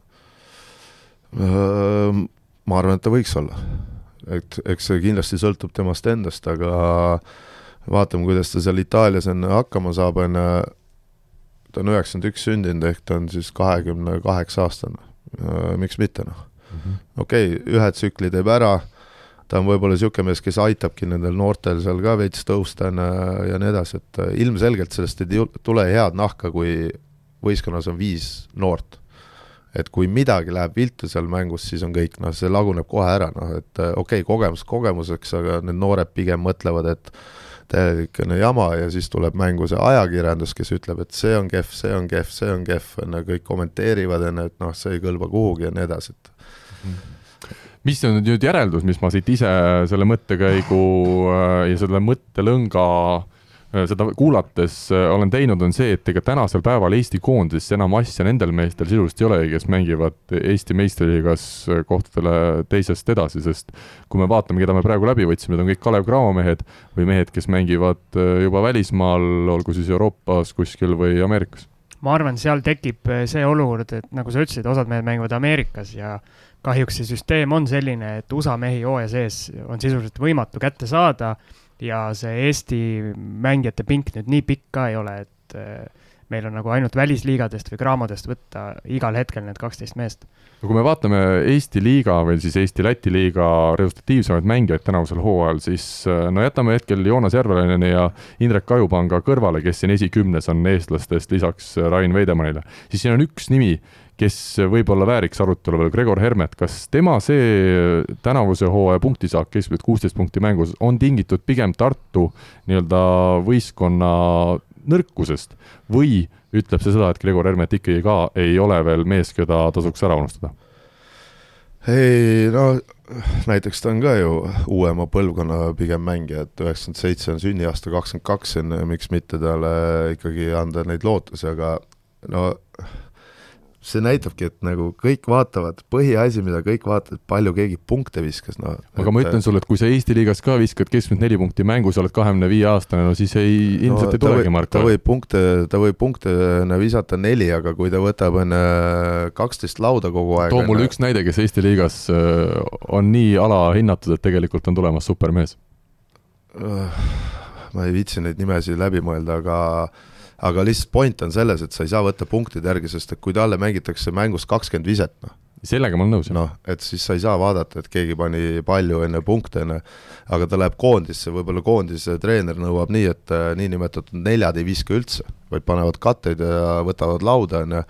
Ma arvan, et ta võiks olla. et eks see kindlasti sõltub temast endast, aga vaatame, kuidas ta seal Itaalias enne hakkama saab, on ju ta on üheksakümmend üks sündinud, ehk ta on siis kahekümne kaheksa aastane. miks mitte, noh mm -hmm.. okei okay,, ühe tsükli teeb ära, ta on võib-olla niisugune mees, kes aitabki nendel noortel seal ka veits tõusta ja nii edasi, et äh, ilmselgelt sellest ei tule head nahka, kui võistkonnas on viis noort. et kui midagi läheb viltu seal mängus, siis on kõik, noh, see laguneb kohe ära, noh, et äh, okei okay,, kogemus kogemuseks, aga need noored pigem mõtlevad, et täielikune jama ja siis tuleb mängu see ajakirjandus, kes ütleb, et see on kehv, see on kehv, see on kehv, on ju, kõik kommenteerivad, on ju, et noh, see ei kõlba kuhugi ja nii edasi, et mis on nüüd järeldus, mis ma siit ise selle mõttekäigu äh, ja selle mõttelõnga seda kuulates äh, olen teinud, on see, et ega tänasel päeval Eesti koondises enam asja nendel meestel sisuliselt ei olegi, kes mängivad Eesti meistriliigas äh, kohtadele teisest edasi, sest kui me vaatame, keda me praegu läbi võtsime, need on kõik Kalev Cramo mehed või mehed, kes mängivad juba välismaal, olgu siis Euroopas kuskil või Ameerikas. ma arvan, seal tekib see olukord, et nagu sa ütlesid, osad mehed mängivad Ameerikas ja kahjuks see süsteem on selline, et USA mehi hooaja sees on sisuliselt võimatu kätte saada ja see Eesti mängijate pink nüüd nii pikk ka ei ole, et äh, meil on nagu ainult välisliigadest või Graamodest võtta igal hetkel need kaksteist meest. no kui me vaatame Eesti liiga või siis Eesti-Läti liiga resultatiivsemaid mängijaid tänavusel hooajal, siis äh, no jätame hetkel Joonas Järvelaneni ja Indrek Ajupanga kõrvale, kes siin esikümnes on eestlastest lisaks Rain Veidemannile, siis siin on üks nimi, kes võib-olla vääriks arutelu veel, Gregor Hermet, kas tema see tänavuse hooaja punktisaak, keskmiselt kuusteist punkti mängus, on tingitud pigem Tartu nii-öelda võistkonna nõrkusest või ütleb see seda, et Gregor Hermet ikkagi ka ei ole veel mees, keda tasuks ära unustada? ei no näiteks ta on ka ju uuema põlvkonna pigem mängija, et üheksakümmend seitse on sünniaasta, kakskümmend kaks on, miks mitte talle ikkagi anda neid lootusi, aga no see näitabki, et nagu kõik vaatavad, põhiasi, mida kõik vaatavad, palju keegi punkte viskas, no aga ma ütlen sulle, et kui sa Eesti liigas ka viskad keskmiselt neli punkti mängus, oled kahekümne viie aastane, no siis ei, ilmselt no, ei tulegi Marko. ta võib punkte, ta võib punkte visata neli, aga kui ta võtab enne kaksteist lauda kogu aeg too mulle üks näide, kes Eesti liigas äh, on nii alahinnatud, et tegelikult on tulemas supermees. ma ei viitsi neid nimesid läbi mõelda, aga aga lihtsalt point on selles, et sa ei saa võtta punktide järgi, sest et kui talle mängitakse mängus kakskümmend viset, noh. sellega ma olen nõus. noh, et siis sa ei saa vaadata, et keegi pani palju enne punkte, enne, aga ta läheb koondisse, võib-olla koondise treener nõuab nii, et äh, niinimetatud neljad ei viska üldse, vaid panevad katteid ja võtavad lauda, on ju,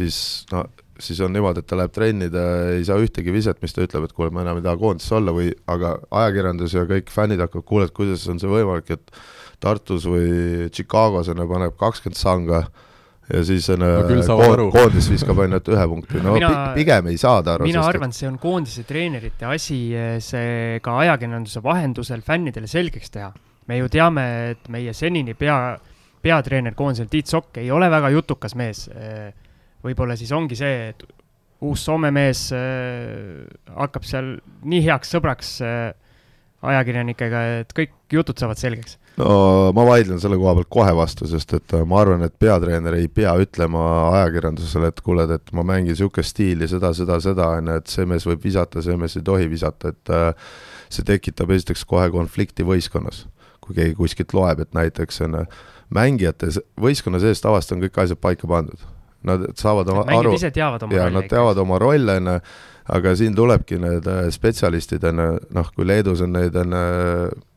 siis no siis on niimoodi, et ta läheb trenni, ta ei saa ühtegi viset, mis ta ütleb, et kuule, ma enam ei taha koondises olla või aga ajakirjandus ja kõik fännid hakkavad, kuule, et kuidas on see võimalik, et Tartus või Chicagos on ju, paneb kakskümmend sanga ja siis on no, koond, koondis viskab ainult ühe punkti, no mina, pigem ei saa ta aru. mina arvan, see on koondise treenerite asi, see ka ajakirjanduse vahendusel fännidele selgeks teha. me ju teame, et meie senini pea, peatreener koondisel Tiit Sokk ei ole väga jutukas mees. võib-olla siis ongi see, et uus Soome mees äh, hakkab seal nii heaks sõbraks äh, ajakirjanikega, et kõik jutud saavad selgeks no ma vaidlen selle koha pealt kohe vastu, sest et äh, ma arvan, et peatreener ei pea ütlema ajakirjandusele, et kuule, et ma mängin niisugust stiili, seda, seda, seda, on ju, et see mees võib visata, see mees ei tohi visata, et äh, see tekitab esiteks kohe konflikti võistkonnas. kui keegi kuskilt loeb, et näiteks on mängijate võistkonna sees tavaliselt on kõik asjad paika pandud. Nad saavad oma aru, ja nad teavad oma rolle, on ju, aga siin tulebki need äh, spetsialistid, on ju, noh, kui Leedus on neid, on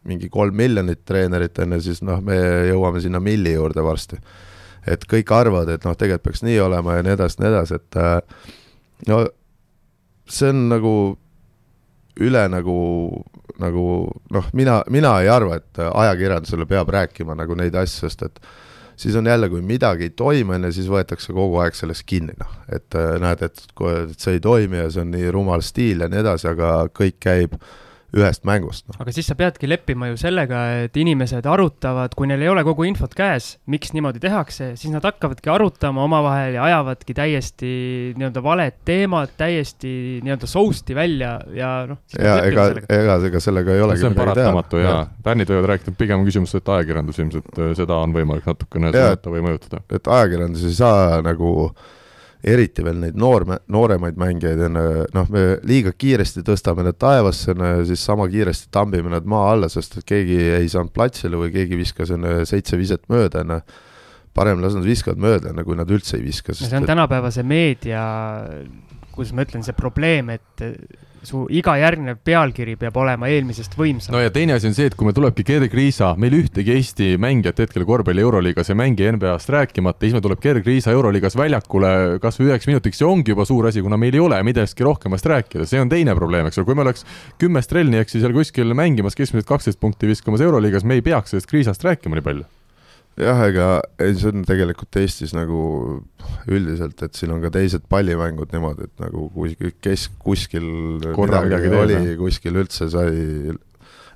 mingi kolm miljonit treenerit, on ju, siis noh, me jõuame sinna milli juurde varsti. et kõik arvavad, et noh, tegelikult peaks nii olema ja nii edasi, nii edasi, et äh, no see on nagu üle nagu, nagu noh, mina, mina ei arva, et ajakirjandusele peab rääkima nagu neid asju, sest et siis on jälle, kui midagi ei toimi, on ju, siis võetakse kogu aeg sellest kinni, noh, et äh, näed, et, et see ei toimi ja see on nii rumal stiil ja nii edasi, aga kõik käib äh, ühest mängust no.. aga siis sa peadki leppima ju sellega, et inimesed arutavad, kui neil ei ole kogu infot käes, miks niimoodi tehakse, siis nad hakkavadki arutama omavahel ja ajavadki täiesti nii-öelda valed teemad täiesti nii-öelda soust'i välja ja noh. ja ega, ega, ega sellega ei olegi see on paratamatu ja fännid võivad rääkida, pigem küsimus, et ajakirjandus ilmselt äh, seda on võimalik natukene suunata või mõjutada. et ajakirjandus ei saa nagu äh, eriti veel neid noorme, nooremaid mängijaid on noh, me liiga kiiresti tõstame nad taevasse ja siis sama kiiresti tambime nad maa alla, sest et keegi ei saanud platsile või keegi viskas enne seitse viset mööda, on ju parem las nad viskavad mööda, enne kui nad üldse ei viska. see on tänapäevase meedia, kuidas ma ütlen, see probleem, et su iga järgnev pealkiri peab olema eelmisest võimsam. no ja teine asi on see, et kui meil tulebki Gerg Riisa, meil ühtegi Eesti mängijat hetkel korvpalli Euroliigas ei mängi NBA-st rääkimata, siis meil tuleb Gerg Riisa Euroliigas väljakule kas või üheks minutiks, see ongi juba suur asi, kuna meil ei ole millestki rohkemast rääkida, see on teine probleem, eks ole, kui me oleks kümme Strelni, eks ju, seal kuskil mängimas keskmiselt kaksteist punkti viskamas Euroliigas, me ei peaks sellest Riisast rääkima nii palju jah, ega ei, see on tegelikult Eestis nagu üldiselt, et siin on ka teised pallimängud niimoodi, et nagu kuskil kesk, kuskil korra midagi, midagi oli kuskil üldse sai,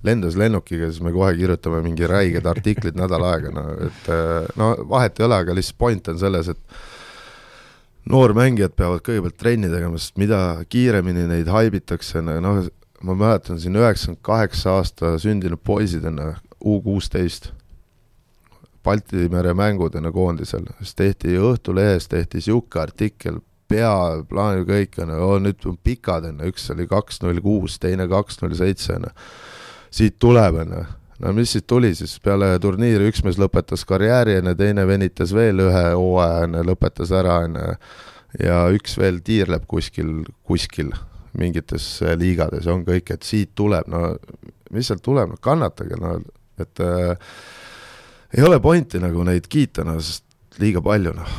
lendas lennukiga, siis me kohe kirjutame mingi räiged artiklid nädal aega, no et no vahet ei ole, aga lihtsalt point on selles, et noormängijad peavad kõigepealt trenni tegema, sest mida kiiremini neid haibitakse, noh, ma mäletan siin üheksakümmend kaheksa aasta sündinud poisid on U kuusteist Balti mere mängudena koondisel, siis tehti Õhtulehes tehti niisugune artikkel, peaplaanil kõik on, nüüd on pikad, on ju, üks oli kaks null kuus, teine kaks null seitse, on ju. siit tuleb, on ju. no mis siit tuli siis, peale turniiri üks mees lõpetas karjääri, on ju, teine venitas veel ühe hooaja, on ju, lõpetas ära, on ju, ja üks veel tiirleb kuskil, kuskil mingites liigades, on kõik, et siit tuleb, no mis sealt tuleb, no kannatage, no et äh, ei ole pointi nagu neid kiita, noh, sest liiga palju, noh.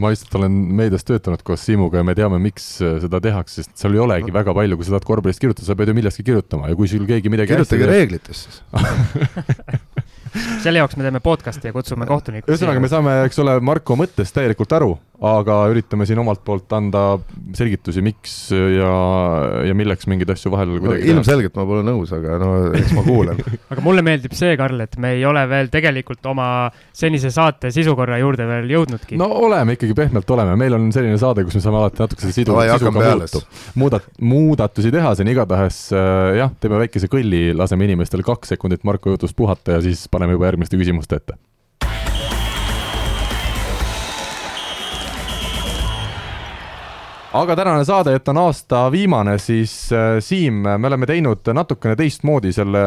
ma lihtsalt olen meedias töötanud koos Siimuga ja me teame, miks seda tehakse, sest seal ei olegi väga palju, kui sa tahad korvpallist kirjutada, sa pead ju millestki kirjutama ja kui sul keegi midagi kirjutage reeglitest siis [LAUGHS] selle jaoks me teeme podcast'i ja kutsume kohtuniku. ühesõnaga, me saame, eks ole, Marko mõttest täielikult aru, aga üritame siin omalt poolt anda selgitusi, miks ja, ja milleks mingeid asju vahel no, ilmselgelt ma pole nõus, aga no eks ma kuulan [LAUGHS] aga mulle meeldib see, Karl, et me ei ole veel tegelikult oma senise saate sisukorra juurde veel jõudnudki. no oleme ikkagi, pehmelt oleme, meil on selline saade, kus me saame alati natukese sidu, sisuga muutu, muudat-, muudatusi teha, siin igatahes äh, jah, teeme väikese kõlli, laseme inimestel kaks sekundit Marko jutust puhata ja siis paneme juba järgmiste küsimuste ette. Aga tänane saade, et on aasta viimane, siis äh, Siim, me oleme teinud natukene teistmoodi selle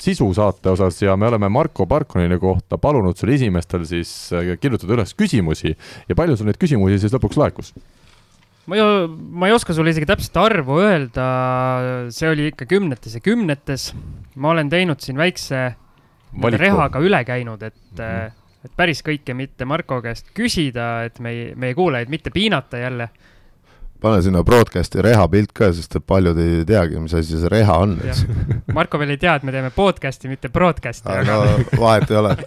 sisu saate osas ja me oleme Marko Parkonini kohta palunud sul esimestel siis äh, kirjutada üles küsimusi ja palju sul neid küsimusi siis lõpuks laekus? ma ju, ma ei oska sulle isegi täpset arvu öelda, see oli ikka kümnetes ja kümnetes. ma olen teinud siin väikse rehaga üle käinud, et mm, -hmm. et päris kõike mitte Marko käest küsida, et meie, meie kuulajaid mitte piinata jälle. Pane sinna broadcast'i reha pilt ka, sest et paljud ei teagi, mis asi see reha on, eks. [LAUGHS] Marko veel ei tea, et me teeme podcast'i, mitte broadcast'i. aga vahet ei ole [LAUGHS]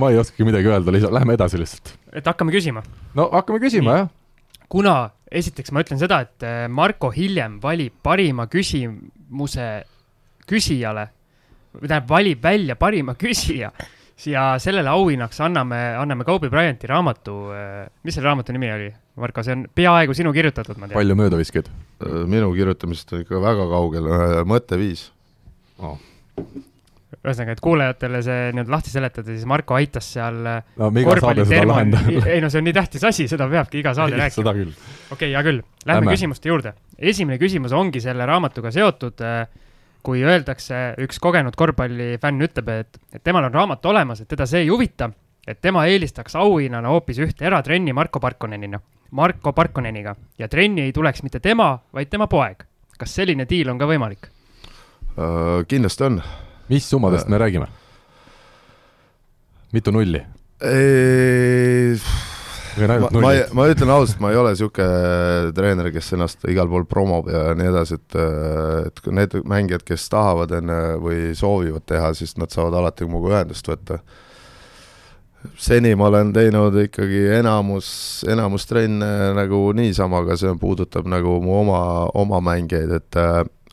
ma ei oskagi midagi öelda, lihtsalt lähme edasi lihtsalt. et hakkame küsima? no hakkame küsima, jah. kuna, esiteks ma ütlen seda, et äh, Marko hiljem valib parima küsimuse küsijale, tähendab, valib välja parima [LAUGHS] küsija ja sellele auhinnaks anname, anname Kobe Bryanti raamatu, äh, mis selle raamatu nimi oli, Marko, see on peaaegu sinu kirjutatud, ma tean. palju möödavisked? Äh, minu kirjutamisest on ikka väga kaugel, äh, mõtteviis oh ühesõnaga, et kuulajatele see nii-öelda lahti seletada, siis Marko aitas seal no, korvpallitermon-, [LAUGHS] ei no see on nii tähtis asi, seda peabki iga saade rääkima. seda küll. okei okay,, hea küll, lähme küsimuste juurde. esimene küsimus ongi selle raamatuga seotud äh, kui öeldakse, üks kogenud korvpallifänn ütleb, et, et temal on raamat olemas, et teda see ei huvita, et tema eelistaks auhinnana hoopis ühte eratrenni Marko Parkonenina, Marko Parkoneniga ja trenni ei tuleks mitte tema, vaid tema poeg. kas selline diil on ka võimalik uh,? kindlasti on. mis summadest uh, me räägime? mitu nulli? Ma, ma, ma ütlen ausalt, ma ei ole niisugune treener, kes ennast igal pool promob ja nii edasi, et et need mängijad, kes tahavad enne või soovivad teha, siis nad saavad alati minuga ühendust võtta. seni ma olen teinud ikkagi enamus, enamus trenne nagu niisama, aga see puudutab nagu mu oma, oma mängijaid, et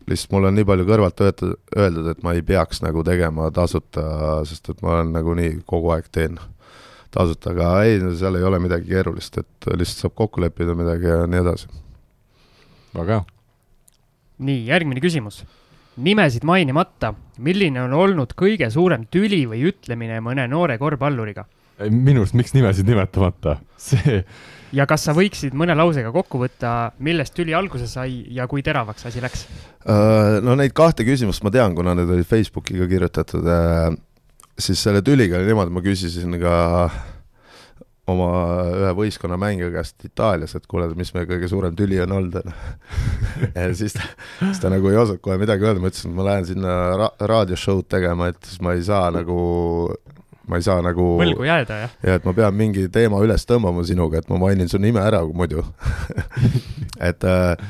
lihtsalt mul on nii palju kõrvalt öelda, öeldud, et ma ei peaks nagu tegema tasuta, sest et ma olen nagunii kogu aeg teen tasuta, aga ei, seal ei ole midagi keerulist, et lihtsalt saab kokku leppida midagi ja nii edasi. väga hea. nii, järgmine küsimus. nimesid mainimata, milline on olnud kõige suurem tüli või ütlemine mõne noore korvpalluriga? minu arust, miks nimesid nimetamata, see ja kas sa võiksid mõne lausega kokku võtta, millest tüli alguse sai ja kui teravaks asi läks? Äh, no neid kahte küsimust ma tean, kuna need olid Facebooki ka kirjutatud äh, siis selle tüliga oli niimoodi, ma küsisin ka oma ühe võistkonna mängija käest Itaalias, et kuule, mis meie kõige suurem tüli on olnud, on ju. [LAUGHS] ja siis ta, siis ta nagu ei osanud kohe midagi öelda, ma ütlesin, et ma lähen sinna ra-, raadioshow'd tegema, et siis ma ei saa nagu, ma ei saa nagu võlgu jääda, jah? ja et ma pean mingi teema üles tõmbama sinuga, et ma mainin su nime ära muidu [LAUGHS] et äh,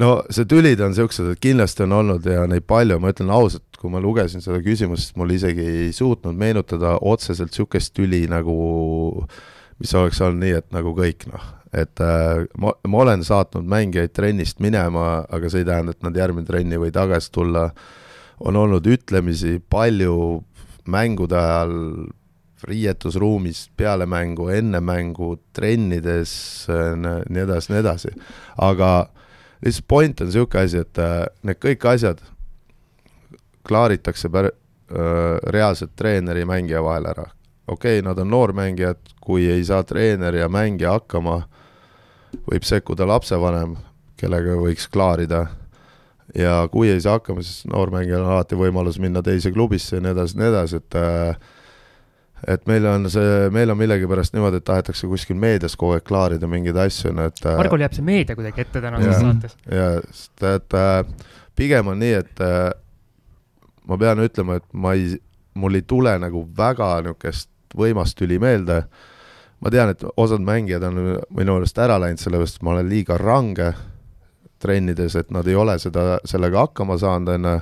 no see tülid on niisugused, et kindlasti on olnud ja neid palju, ma ütlen ausalt, kui ma lugesin seda küsimust, mul isegi ei suutnud meenutada otseselt niisugust tüli nagu, mis oleks olnud nii, et nagu kõik noh, et äh, ma, ma olen saatnud mängijaid trennist minema, aga see ei tähenda, et nad järgmine trenni või tagasi tulla, on olnud ütlemisi palju mängude ajal riietusruumis, peale mängu, enne mängu, trennides, nii edasi, nii edasi. aga lihtsalt point on niisugune asi, et äh, need kõik asjad klaaritakse pär-, reaalselt treeneri ja mängija vahel ära. okei okay,, nad on noormängijad, kui ei saa treener ja mängija hakkama, võib sekkuda lapsevanem, kellega võiks klaarida, ja kui ei saa hakkama, siis noormängijal on alati võimalus minna teise klubisse ja nii edasi, nii edasi, et et meil on see, meil on millegipärast niimoodi, et tahetakse kuskil meedias kogu aeg klaarida mingeid asju, no et Margol jääb see meedia kuidagi ette tänases saates. jaa, sest et äh, pigem on nii, et äh, ma pean ütlema, et ma ei, mul ei tule nagu väga niisugust võimast tüli meelde, ma tean, et osad mängijad on minu arust ära läinud, sellepärast ma olen liiga range trennides, et nad ei ole seda, sellega hakkama saanud, on ju,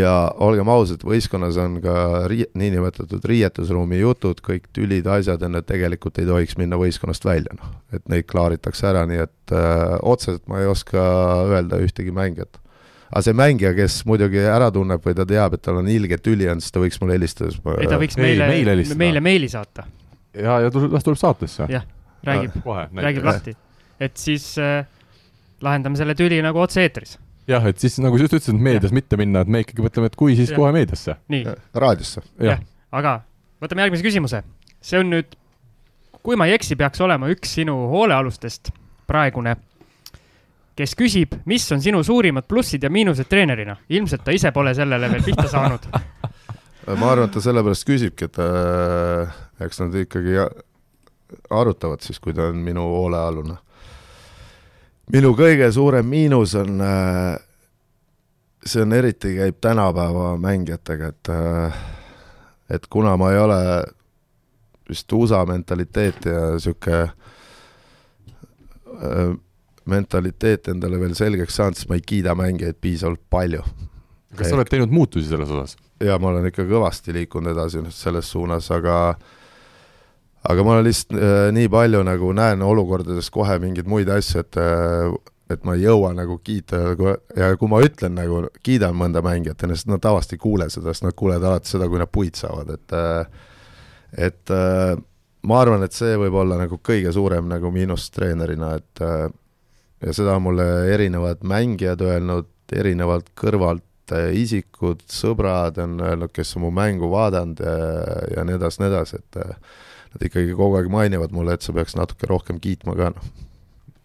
ja olgem ausad, võistkonnas on ka rii-, niinimetatud riietusruumi jutud, kõik tülid, asjad, on ju, tegelikult ei tohiks minna võistkonnast välja, noh. et neid klaaritakse ära, nii et öö, äh, otseselt ma ei oska öelda ühtegi mängijat aga see mängija, kes muidugi ära tunneb või ta teab, et tal on ilge tüli on, siis ta võiks mulle helistada. ei, ta võiks meile, meile, meile meili saata ja, ja tuleb, las tuleb saatesse. jah, räägib ah,, räägib lahti. et siis äh, lahendame selle tüli nagu otse-eetris. jah, et siis nagu sa just ütlesid, et meedias ja. mitte minna, et me ikkagi mõtleme, et kui, siis ja. kohe meediasse. raadiosse. jah, aga võtame järgmise küsimuse. see on nüüd, kui ma ei eksi, peaks olema üks sinu hoolealustest, praegune, kes küsib, mis on sinu suurimad plussid ja miinused treenerina. ilmselt ta ise pole sellele veel pihta saanud [LAUGHS] ma arvan, et ta sellepärast küsibki, et äh, eks nad ikkagi arutavad siis, kui ta on minu hoolealune. minu kõige suurem miinus on äh,, see on eriti, käib tänapäeva mängijatega, et äh, et kuna ma ei ole vist USA mentaliteeti ja niisugune äh, mentaliteet endale veel selgeks saanud, siis ma ei kiida mängijaid piisavalt palju. kas sa oled teinud muutusi selles osas? ja ma olen ikka kõvasti liikunud edasi selles suunas, aga aga ma olen lihtsalt äh, nii palju nagu näen olukordades kohe mingeid muid asju, et äh, et ma ei jõua nagu kiita ja kui ma ütlen nagu, kiidan mõnda mängijat, enne siis nad tavaliselt ei kuule seda, sest nad kuulevad alati seda, kui nad puid saavad, et äh, et äh, ma arvan, et see võib olla nagu kõige suurem nagu miinus treenerina, et äh, ja seda on mulle erinevad mängijad öelnud, erinevalt kõrvalt et isikud, sõbrad on öelnud, kes on mu mängu vaadanud ja, ja nii edasi, nii edasi, et nad ikkagi kogu aeg mainivad mulle, et sa peaks natuke rohkem kiitma ka, noh.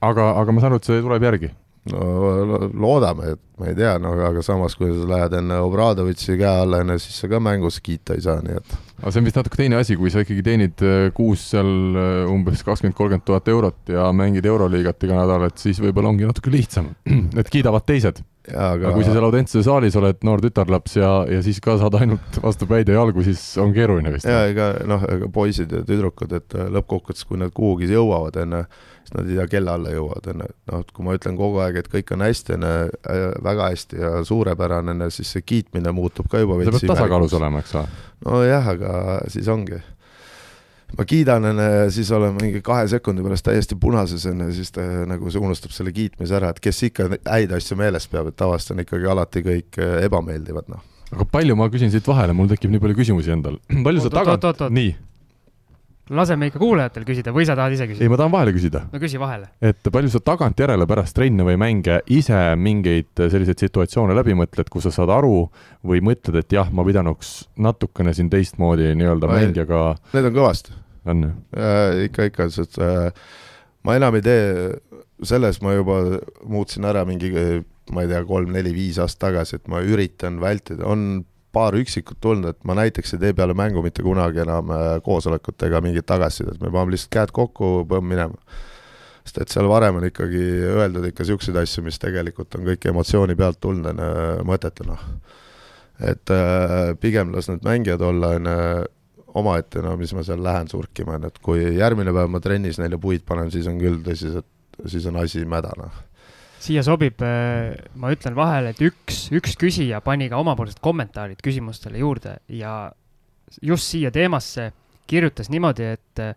aga, aga ma saan aru, et see tuleb järgi? No loodame, et ma ei tea, no aga samas, kui sa lähed enne Obradovitši käe alla, enne siis sa ka mängus kiita ei saa, nii et. aga see on vist natuke teine asi, kui sa ikkagi teenid äh, kuus seal äh, umbes kakskümmend, kolmkümmend tuhat eurot ja mängid Euroliigat iga nädal, et siis võib-olla ongi natuke lihtsam, [CLEARS THROAT] et kiidavad teised aga... aga kui sa seal Audentse saalis oled noor tütarlaps ja, ja siis ka saad ainult vastu päid ja jalgu, siis on keeruline vist. jaa, ega noh, ega poisid ja tüdrukud, et äh, lõppkokkuvõttes, kui nad kuhugi jõuavad, on ju, siis nad ei tea, kelle alla jõuavad, on ju, et noh, et kui ma ütlen kogu aeg, et kõik on hästi, on ju, äh, väga hästi ja suurepärane, on ju, siis see kiitmine muutub ka juba see peab tasakaalus olema, eks ole? nojah, aga siis ongi ma kiidan enne, siis olen mingi kahe sekundi pärast täiesti punases enne, siis ta nagu see unustab selle kiitmise ära, et kes ikka häid asju meeles peab, et tavaliselt on ikkagi alati kõik äh, ebameeldivad, noh. aga palju, ma küsin siit vahele, mul tekib nii palju küsimusi endal. [CLEARS THROAT] palju sa tagant, nii laseme ikka kuulajatel küsida või sa tahad ise küsida? ei, ma tahan vahele küsida. no küsi vahele. et palju sa tagantjärele pärast trenne või mänge ise mingeid selliseid situatsioone läbi mõtled, kus sa saad aru või mõtled, et jah, ma pidanuks natukene siin teistmoodi nii-öelda mängijaga Need on kõvasti. on ju äh,? ikka, ikka, sest äh, ma enam ei tee, selles ma juba muutsin ära mingi ma ei tea, kolm-neli-viis aastat tagasi, et ma üritan vältida, on paar üksikut tulnud, et ma näiteks ei tee peale mängu mitte kunagi enam äh, koosolekut ega mingit tagasisidet, me paneme lihtsalt käed kokku, põmm minema. sest et seal varem on ikkagi öeldud ikka niisuguseid asju, mis tegelikult on kõik emotsiooni pealt tulnud, on ju, mõttetu noh. et äh, pigem las need mängijad olla, on ju, omaette, no mis ma seal lähen surkima, on ju, et kui järgmine päev ma trennis neile puid panen, siis on küll tõsiselt, siis on asi mäda, noh siia sobib, äh, ma ütlen vahele, et üks, üks küsija pani ka omapoolsed kommentaarid küsimustele juurde ja just siia teemasse kirjutas niimoodi, et äh,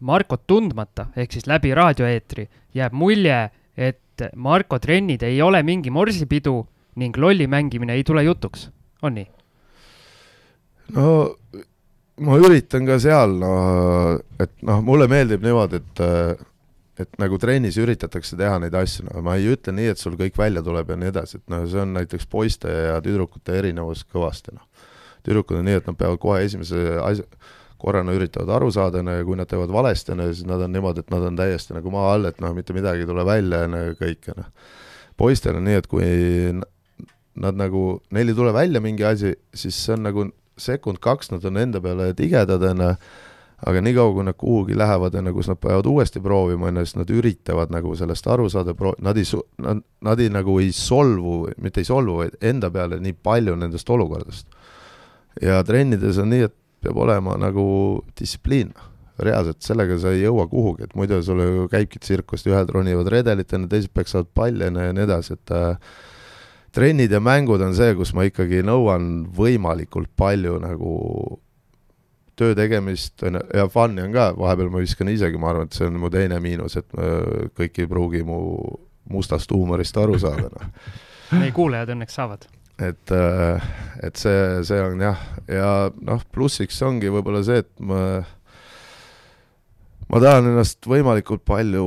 Markot tundmata ehk siis läbi raadioeetri jääb mulje, et Marko trennid ei ole mingi morsipidu ning lolli mängimine ei tule jutuks, on nii? no ma üritan ka seal, no et noh, mulle meeldib niimoodi, et äh, et nagu trennis üritatakse teha neid asju, no ma ei ütle nii, et sul kõik välja tuleb ja nii edasi, et noh, see on näiteks poiste ja tüdrukute erinevus kõvasti, noh. tüdrukud on nii, et nad peavad kohe esimese asja, korrana üritavad aru saada, on ju, ja kui nad teevad valesti, on ju, siis nad on niimoodi, et nad on täiesti nagu maa all, et noh, mitte midagi ei tule välja, on ju, kõik, on ju. poistel on nii, et kui nad nagu, neil ei tule välja mingi asi, siis see on nagu sekund-kaks, nad on enda peale tigedad, on ju, aga niikaua, kui nad kuhugi lähevad, enne kus nad peavad uuesti proovima, on ju, siis nad üritavad nagu sellest aru saada, pro-, nad ei su-, nad, nad ei nagu ei solvu, mitte ei solvu, vaid enda peale nii palju nendest olukordadest. ja trennides on nii, et peab olema nagu distsipliin. reaalselt sellega sa ei jõua kuhugi, et muidu sul ju käibki tsirkust, ühed ronivad redelitena, teised peksavad palle ja nii edasi, et äh, trennid ja mängud on see, kus ma ikkagi nõuan võimalikult palju nagu töö tegemist on ja fun'i on ka, vahepeal ma viskan isegi, ma arvan, et see on mu teine miinus, et äh, kõik ei pruugi mu mustast huumorist aru saada, noh. [LAUGHS] meie kuulajad õnneks saavad. et, äh, et see, see on jah, ja noh, plussiks ongi võib-olla see, et ma ma tahan ennast võimalikult palju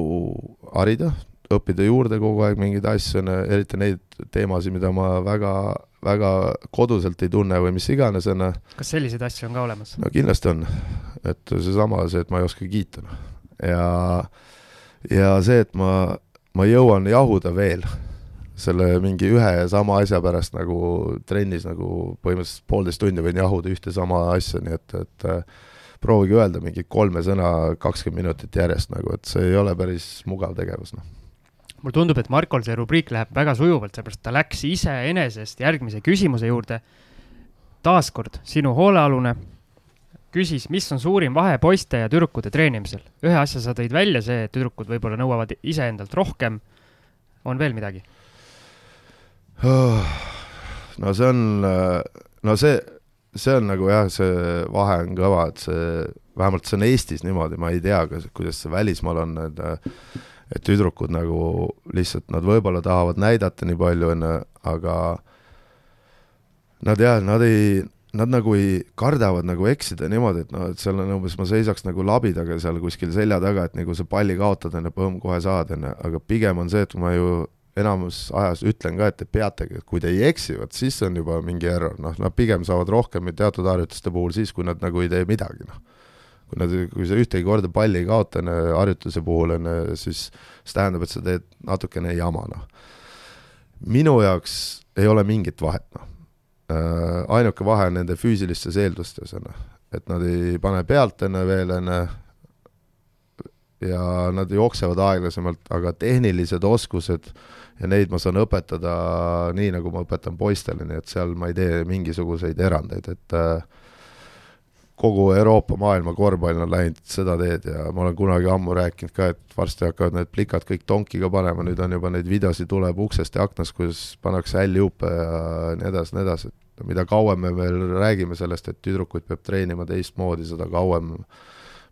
harida, õppida juurde kogu aeg mingeid asju, eriti neid teemasid, mida ma väga, väga koduselt ei tunne või mis iganes, on ju. kas selliseid asju on ka olemas? no kindlasti on, et seesama, see, et ma ei oska kiita, noh. ja, ja see, et ma, ma jõuan jahuda veel selle mingi ühe ja sama asja pärast nagu trennis nagu põhimõtteliselt poolteist tundi võin jahuda ühte sama asja, nii et, et proovige öelda mingi kolme sõna kakskümmend minutit järjest nagu, et see ei ole päris mugav tegevus, noh. Mulle tundub, et Markol see rubriik läheb väga sujuvalt, seepärast ta läks iseenesest järgmise küsimuse juurde. taaskord sinu hoolealune küsis, mis on suurim vahe poiste ja tüdrukute treenimisel. ühe asja sa tõid välja, see, et tüdrukud võib-olla nõuavad iseendalt rohkem. on veel midagi? no see on, no see see on nagu jah, see vahe on kõva, et see, vähemalt see on Eestis niimoodi, ma ei tea, kas, kuidas see välismaal on, et et tüdrukud nagu lihtsalt, nad võib-olla tahavad näidata nii palju, on ju, aga nad jah, nad ei, nad nagu ei, kardavad nagu eksida niimoodi, et noh, et seal on umbes, ma seisaks nagu labidaga seal kuskil selja taga, et nagu sa palli kaotad, on ju, põmm, kohe saad, on ju, aga pigem on see, et ma ju enamus ajas ütlen ka, et te peategi, et kui te ei eksi, vot siis on juba mingi error, noh, nad pigem saavad rohkem teatud harjutuste puhul siis, kui nad nagu ei tee midagi, noh. Kui nad, kui sa ühtegi korda palli ei kaota, harjutuse puhul, on ju, siis see tähendab, et sa teed natukene jama, noh. minu jaoks ei ole mingit vahet, noh. Äh, ainuke vahe on nende füüsilistes eeldustes, on ju, et nad ei pane pealt, on ju, veel, on ju, ja nad jooksevad aeglasemalt, aga tehnilised oskused ja neid ma saan õpetada nii, nagu ma õpetan poistele, nii et seal ma ei tee mingisuguseid erandeid, et äh, kogu Euroopa, maailma korvpall on läinud seda teed ja ma olen kunagi ammu rääkinud ka, et varsti hakkavad need plikad kõik tonkiga panema, nüüd on juba neid videosid tuleb uksest ja aknast, kuidas pannakse häljupe ja nii edasi, nii edasi, et mida kauem me veel räägime sellest, et tüdrukuid peab treenima teistmoodi, seda kauem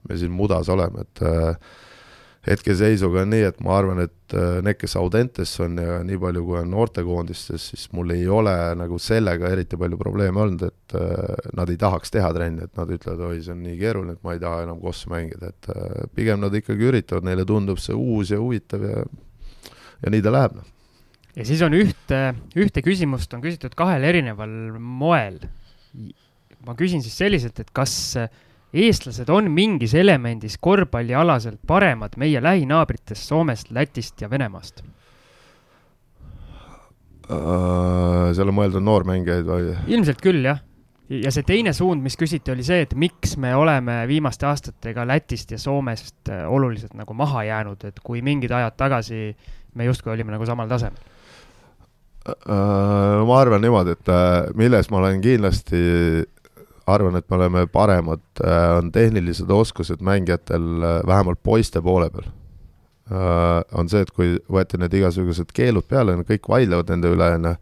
me siin mudas oleme, et äh, hetkeseisuga on nii, et ma arvan, et äh, need, kes Audentes on ja nii palju, kui on noortekoondistes, siis mul ei ole nagu sellega eriti palju probleeme olnud, et äh, nad ei tahaks teha trenni, et nad ütlevad, oi, see on nii keeruline, et ma ei taha enam kossu mängida, et äh, pigem nad ikkagi üritavad, neile tundub see uus ja huvitav ja ja nii ta läheb, noh. ja siis on ühte, ühte küsimust on küsitud kahel erineval moel. ma küsin siis selliselt, et kas äh, eestlased on mingis elemendis korvpallialaselt paremad meie lähinaabritest Soomest, Lätist ja Venemaast? Äh, seal on mõeldud noormängijaid või? ilmselt küll, jah. ja see teine suund, mis küsiti, oli see, et miks me oleme viimaste aastatega Lätist ja Soomest äh, oluliselt nagu maha jäänud, et kui mingid ajad tagasi me justkui olime nagu samal tasemel uh,? ma arvan niimoodi, et milles ma olen kindlasti arvan, et me oleme paremad, äh, on tehnilised oskused mängijatel äh, vähemalt poiste poole peal. Äh, on see, et kui võeti need igasugused keelud peale, kõik vaidlevad nende üle, on ju,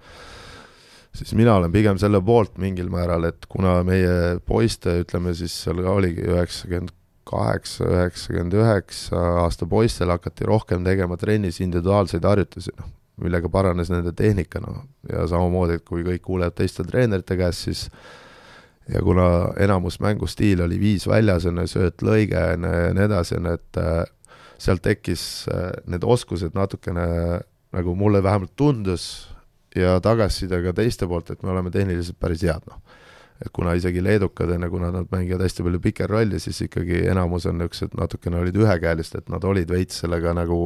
siis mina olen pigem selle poolt mingil määral, et kuna meie poiste, ütleme siis seal oligi üheksakümmend kaheksa, üheksakümmend üheksa aasta poistel hakati rohkem tegema trennis individuaalseid harjutusi, noh, millega paranes nende tehnika, noh, ja samamoodi, et kui kõik kuulevad teiste treenerite käest, siis ja kuna enamus mängustiil oli viis väljas, on ju, sööt, lõige, on ju, ja nii edasi, on ju, et äh, sealt tekkis äh, need oskused natukene, nagu mulle vähemalt tundus, ja tagasiside ka teiste poolt, et me oleme tehniliselt päris head, noh. et kuna isegi leedukad, on ju, kuna nad mängivad hästi palju pikerrolli, siis ikkagi enamus on niisugused natukene olid ühekäelised, et nad olid veits sellega nagu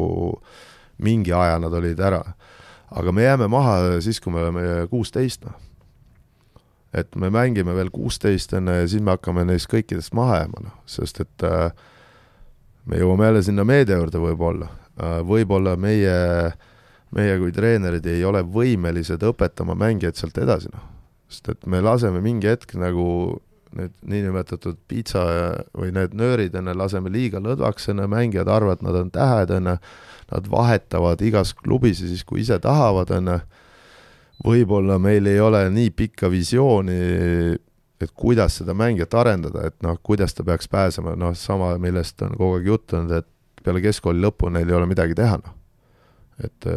mingi aja nad olid ära. aga me jääme maha siis, kui me oleme kuusteist, noh et me mängime veel kuusteist enne ja siis me hakkame neist kõikidest maha jääma, noh, sest et äh, me jõuame jälle sinna meedia juurde võib-olla äh,, võib-olla meie, meie kui treenerid ei ole võimelised õpetama mängijaid sealt edasi, noh. sest et me laseme mingi hetk nagu need niinimetatud piitsa või need nöörid, on ju, laseme liiga lõdvaks, on ju, mängijad arvavad, nad on tähed, on ju, nad vahetavad igas klubis ja siis, kui ise tahavad, on ju, võib-olla meil ei ole nii pikka visiooni, et kuidas seda mängijat arendada, et noh, kuidas ta peaks pääsema, noh, sama, millest on kogu aeg juttu olnud, et peale keskkooli lõppu neil ei ole midagi teha, noh. et,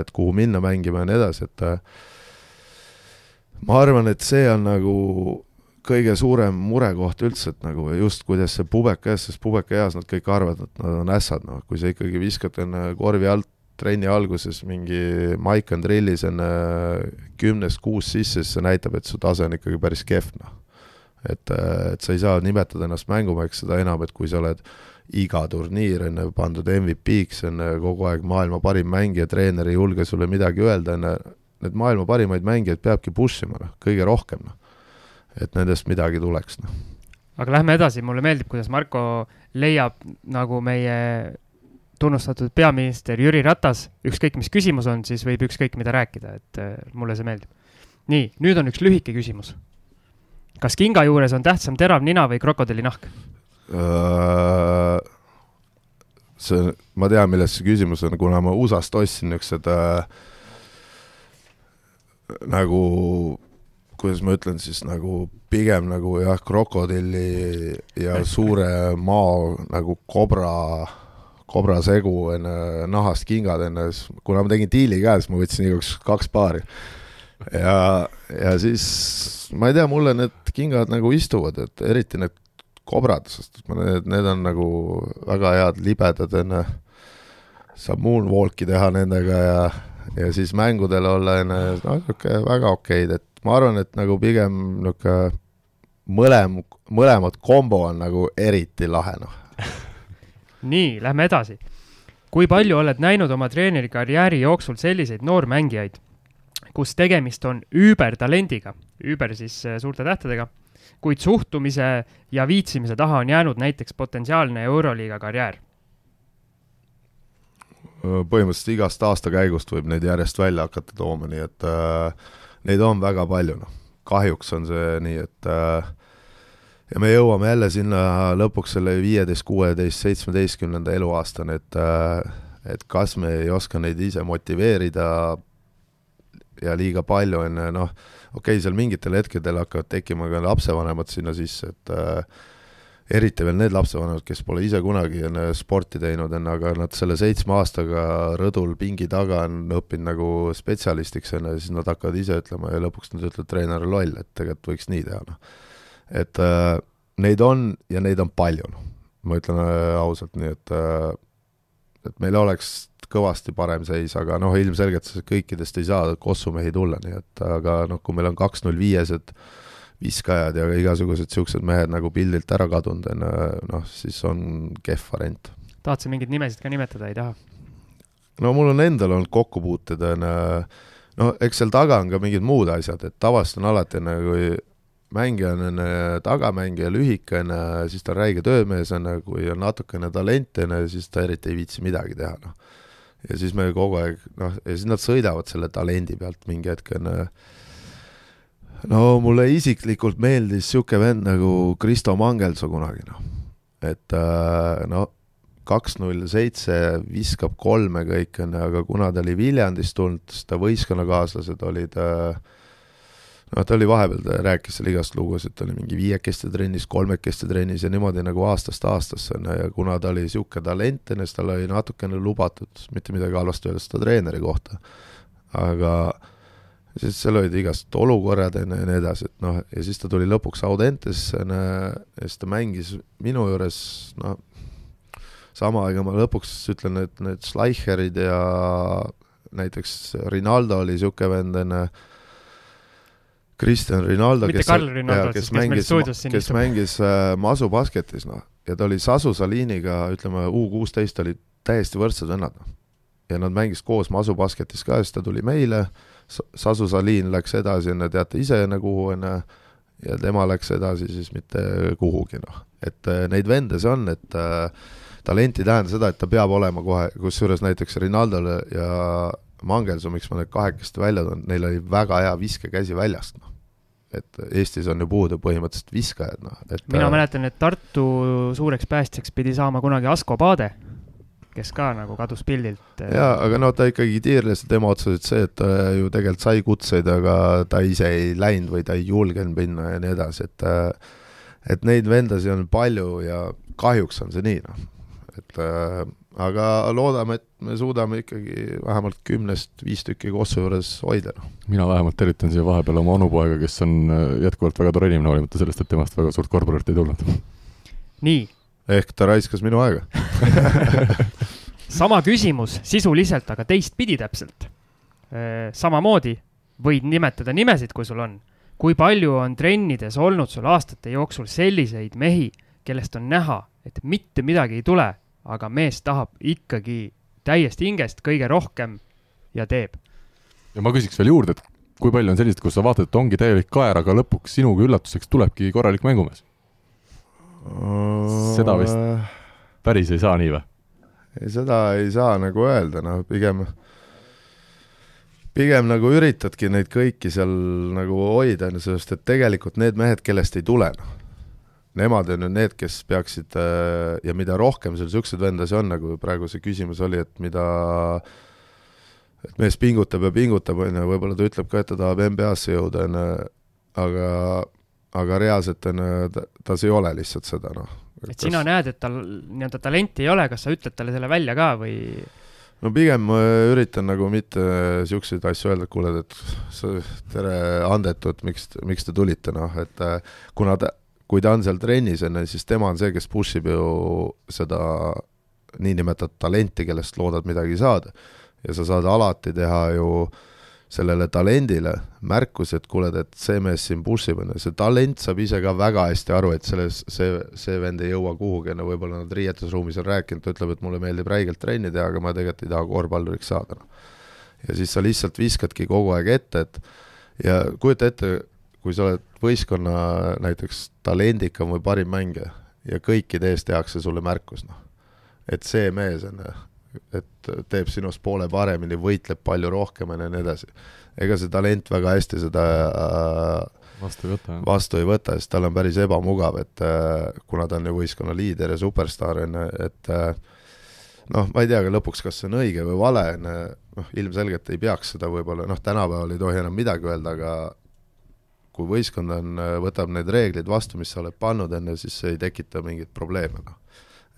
et kuhu minna mängima ja nii edasi, et ma arvan, et see on nagu kõige suurem murekoht üldse, et nagu just kuidas see pubeka eas, sest pubeka eas nad kõik arvavad, et nad on ässad, noh, kui sa ikkagi viskad enne korvi alt trenni alguses mingi Mike and Drillis enne kümnest kuus sisse, siis see näitab, et su tase on ikkagi päris kehv, noh. et, et sa ei saa nimetada ennast mängumeheks, seda enam, et kui sa oled iga turniir enne pandud MVP-ks, enne kogu aeg maailma parim mängija, treener ei julge sulle midagi öelda, enne need maailma parimaid mängijaid peabki push ima, noh, kõige rohkem, noh. et nendest midagi tuleks, noh. aga lähme edasi, mulle meeldib, kuidas Marko leiab nagu meie tunnustatud peaminister Jüri Ratas, ükskõik mis küsimus on, siis võib ükskõik mida rääkida, et äh, mulle see meeldib. nii, nüüd on üks lühike küsimus. kas kinga juures on tähtsam terav nina või krokodillinahk? Äh, see, ma tean, milles see küsimus on, kuna ma USA-st ostsin niisugused äh, nagu kuidas ma ütlen siis nagu pigem nagu jah, krokodilli ja suure mao nagu kobra, kobra segu enne nahast kingad enne, kuna ma tegin diili ka, siis ma võtsin igaks kaks paari. ja, ja siis ma ei tea, mulle need kingad nagu istuvad, et eriti need kobrad, sest need, need on nagu väga head libedad enne, saab moonwalk'i teha nendega ja ja siis mängudel olla onju, noh, niisugune väga okeid, et ma arvan, et nagu pigem niisugune mõlem, mõlemad kombo on nagu eriti lahe, noh nii, lähme edasi. kui palju oled näinud oma treenerikarjääri jooksul selliseid noormängijaid, kus tegemist on üübertalendiga, üüber siis äh, suurte tähtedega, kuid suhtumise ja viitsimise taha on jäänud näiteks potentsiaalne Euroliiga karjäär? põhimõtteliselt igast aastakäigust võib neid järjest välja hakata tooma, nii et äh, neid on väga palju, noh. kahjuks on see nii, et äh, ja me jõuame jälle sinna lõpuks selle viieteist, kuueteist, seitsmeteistkümnenda eluaastani, et äh, et kas me ei oska neid ise motiveerida ja liiga palju, on ju, noh, okei okay,, seal mingitel hetkedel hakkavad tekkima ka lapsevanemad sinna sisse, et äh, eriti veel need lapsevanemad, kes pole ise kunagi enne sporti teinud, enne, aga nad selle seitsme aastaga rõdul pingi taga on õppinud nagu spetsialistiks, on ju, ja siis nad hakkavad ise ütlema ja lõpuks nad ütlevad, treener on loll, et tegelikult võiks nii teha, noh. Et äh, neid on ja neid on palju, noh. ma ütlen äh, ausalt nii, et äh, et meil oleks kõvasti parem seis, aga noh, ilmselgelt kõikidest ei saa kossumehi tulla, nii et aga noh, kui meil on kaks null viiesed, viskajad ja igasugused niisugused mehed nagu pildilt ära kadunud, on ju, noh, siis on kehv variant. tahad sa mingeid nimesid ka nimetada, ei taha? no mul on endal olnud kokkupuuted, on ju, no eks seal taga on ka mingid muud asjad, et tavaliselt on alati, on ju, kui mängija on enne tagamängija lühike, on ju, siis ta on räige töömees, on ju, kui on natukene talenti, on ju, siis ta eriti ei viitsi midagi teha, noh. ja siis me kogu aeg, noh, ja siis nad sõidavad selle talendi pealt mingi hetk, on ju, no mulle isiklikult meeldis niisugune vend nagu Kristo Mangelsoo kunagi, noh. et äh, no kaks null seitse, viskab kolme kõik, on ju, aga kuna ta oli Viljandist tulnud, siis ta võistkonnakaaslased olid äh, noh, ta oli vahepeal, ta rääkis seal igast lugusid, ta oli mingi viiekeste trennis, kolmekeste trennis ja niimoodi nagu aastast aastasse, on ju, ja kuna ta oli niisugune talent, siis tal oli natukene lubatud, mitte midagi halvasti öelda seda treeneri kohta, aga siis seal olid igast olukorrad ja nii edasi, et noh, ja siis ta tuli lõpuks Audentesse on ju, ja siis ta mängis minu juures, noh, sama, ega ma lõpuks ütlen, et need Schleicherid ja näiteks Rinaldo oli niisugune vend, on ju, Kristjan Rinaldo, kes, kes mängis, kes mängis äh, Masu basketis, noh, ja ta oli Sasu Saliniga, ütleme U kuusteist olid täiesti võrdsed vennad, noh. ja nad mängis koos Masu basketis ka, siis ta tuli meile, Sasu Salin läks edasi, on ju, teate ise enne kuhu, on ju, ja tema läks edasi siis mitte kuhugi, noh. et äh, neid vende see on, et äh, talent ei tähenda seda, et ta peab olema kohe, kusjuures näiteks Rinaldole ja Mangelsoo, miks ma need kahekesti välja toon, neil oli väga hea viskekäsi väljast, noh. et Eestis on ju puudu põhimõtteliselt viskajad, noh, et mina mäletan, et Tartu suureks päästjaks pidi saama kunagi Asko Paade, kes ka nagu kadus pildilt. jaa, aga no ta ikkagi tiirles ja tema otsustas see, et ta ju tegelikult sai kutseid, aga ta ise ei läinud või ta ei julgenud minna ja nii edasi, et et neid vendasid on palju ja kahjuks on see nii, noh. et äh, aga loodame, et me suudame ikkagi vähemalt kümnest viis tükki Kossu juures hoida, noh. mina vähemalt tervitan siia vahepeal oma onupoega, kes on äh, jätkuvalt väga tore inimene, hoolimata sellest, et temast väga suurt korporaati ei tulnud. nii. ehk ta raiskas minu aega [LAUGHS] sama küsimus sisuliselt, aga teistpidi täpselt. Äh, samamoodi võid nimetada nimesid, kui sul on. kui palju on trennides olnud sul aastate jooksul selliseid mehi, kellest on näha, et mitte midagi ei tule aga mees tahab ikkagi täiesti hingest kõige rohkem ja teeb. ja ma küsiks veel juurde, et kui palju on selliseid, kus sa vaatad, et ongi täielik kaer, aga lõpuks sinuga üllatuseks tulebki korralik mängumees? seda vist päris ei saa nii või? ei, seda ei saa nagu öelda, noh, pigem, pigem nagu üritadki neid kõiki seal nagu hoida, sest et tegelikult need mehed, kellest ei tule, noh nemad on ju need, kes peaksid äh, ja mida rohkem seal niisuguseid vendasi on, nagu praegu see küsimus oli, et mida et mees pingutab ja pingutab, on ju, võib-olla ta ütleb ka, et ta tahab NBA-sse jõuda, on ju, aga aga reaalselt on ju, tas ei ole lihtsalt seda, noh. et kas... sina näed, et tal nii-öelda talenti ei ole, kas sa ütled talle selle välja ka või? no pigem ma üritan nagu mitte niisuguseid asju öelda, et kuule, et sa, tere, andetud, miks, miks te tulite, noh, et äh, kuna ta, kui ta on seal trennis, on ju, siis tema on see, kes push ib ju seda niinimetatud talenti, kellest loodad midagi saada. ja sa saad alati teha ju sellele talendile märkusi, et kuule, et see mees siin push ib, on ju, see talent saab ise ka väga hästi aru, et selles, see, see vend ei jõua kuhugi, on ju, võib-olla nad riietusruumis on rääkinud, ta ütleb, et mulle meeldib räigelt trenni teha, aga ma tegelikult ei taha korvpalluriks saada, noh. ja siis sa lihtsalt viskadki kogu aeg ette, et ja kujuta ette, kui sa oled võistkonna näiteks talendikam või parim mängija ja kõikide ees tehakse sulle märkus, noh. et see mees on, et teeb sinust poole paremini, võitleb palju rohkem ja nii edasi. ega see talent väga hästi seda äh, vastu ei võta, vastu ei võta, sest tal on päris ebamugav, et äh, kuna ta on ju võistkonna liider ja superstaar, on ju, et äh, noh, ma ei tea ka lõpuks, kas see on õige või vale, on ju, noh, ilmselgelt ei peaks seda võib-olla, noh, tänapäeval ei tohi enam midagi öelda, aga kui võistkond on, äh, võtab need reeglid vastu, mis sa oled pannud enne, siis see ei tekita mingeid probleeme, noh.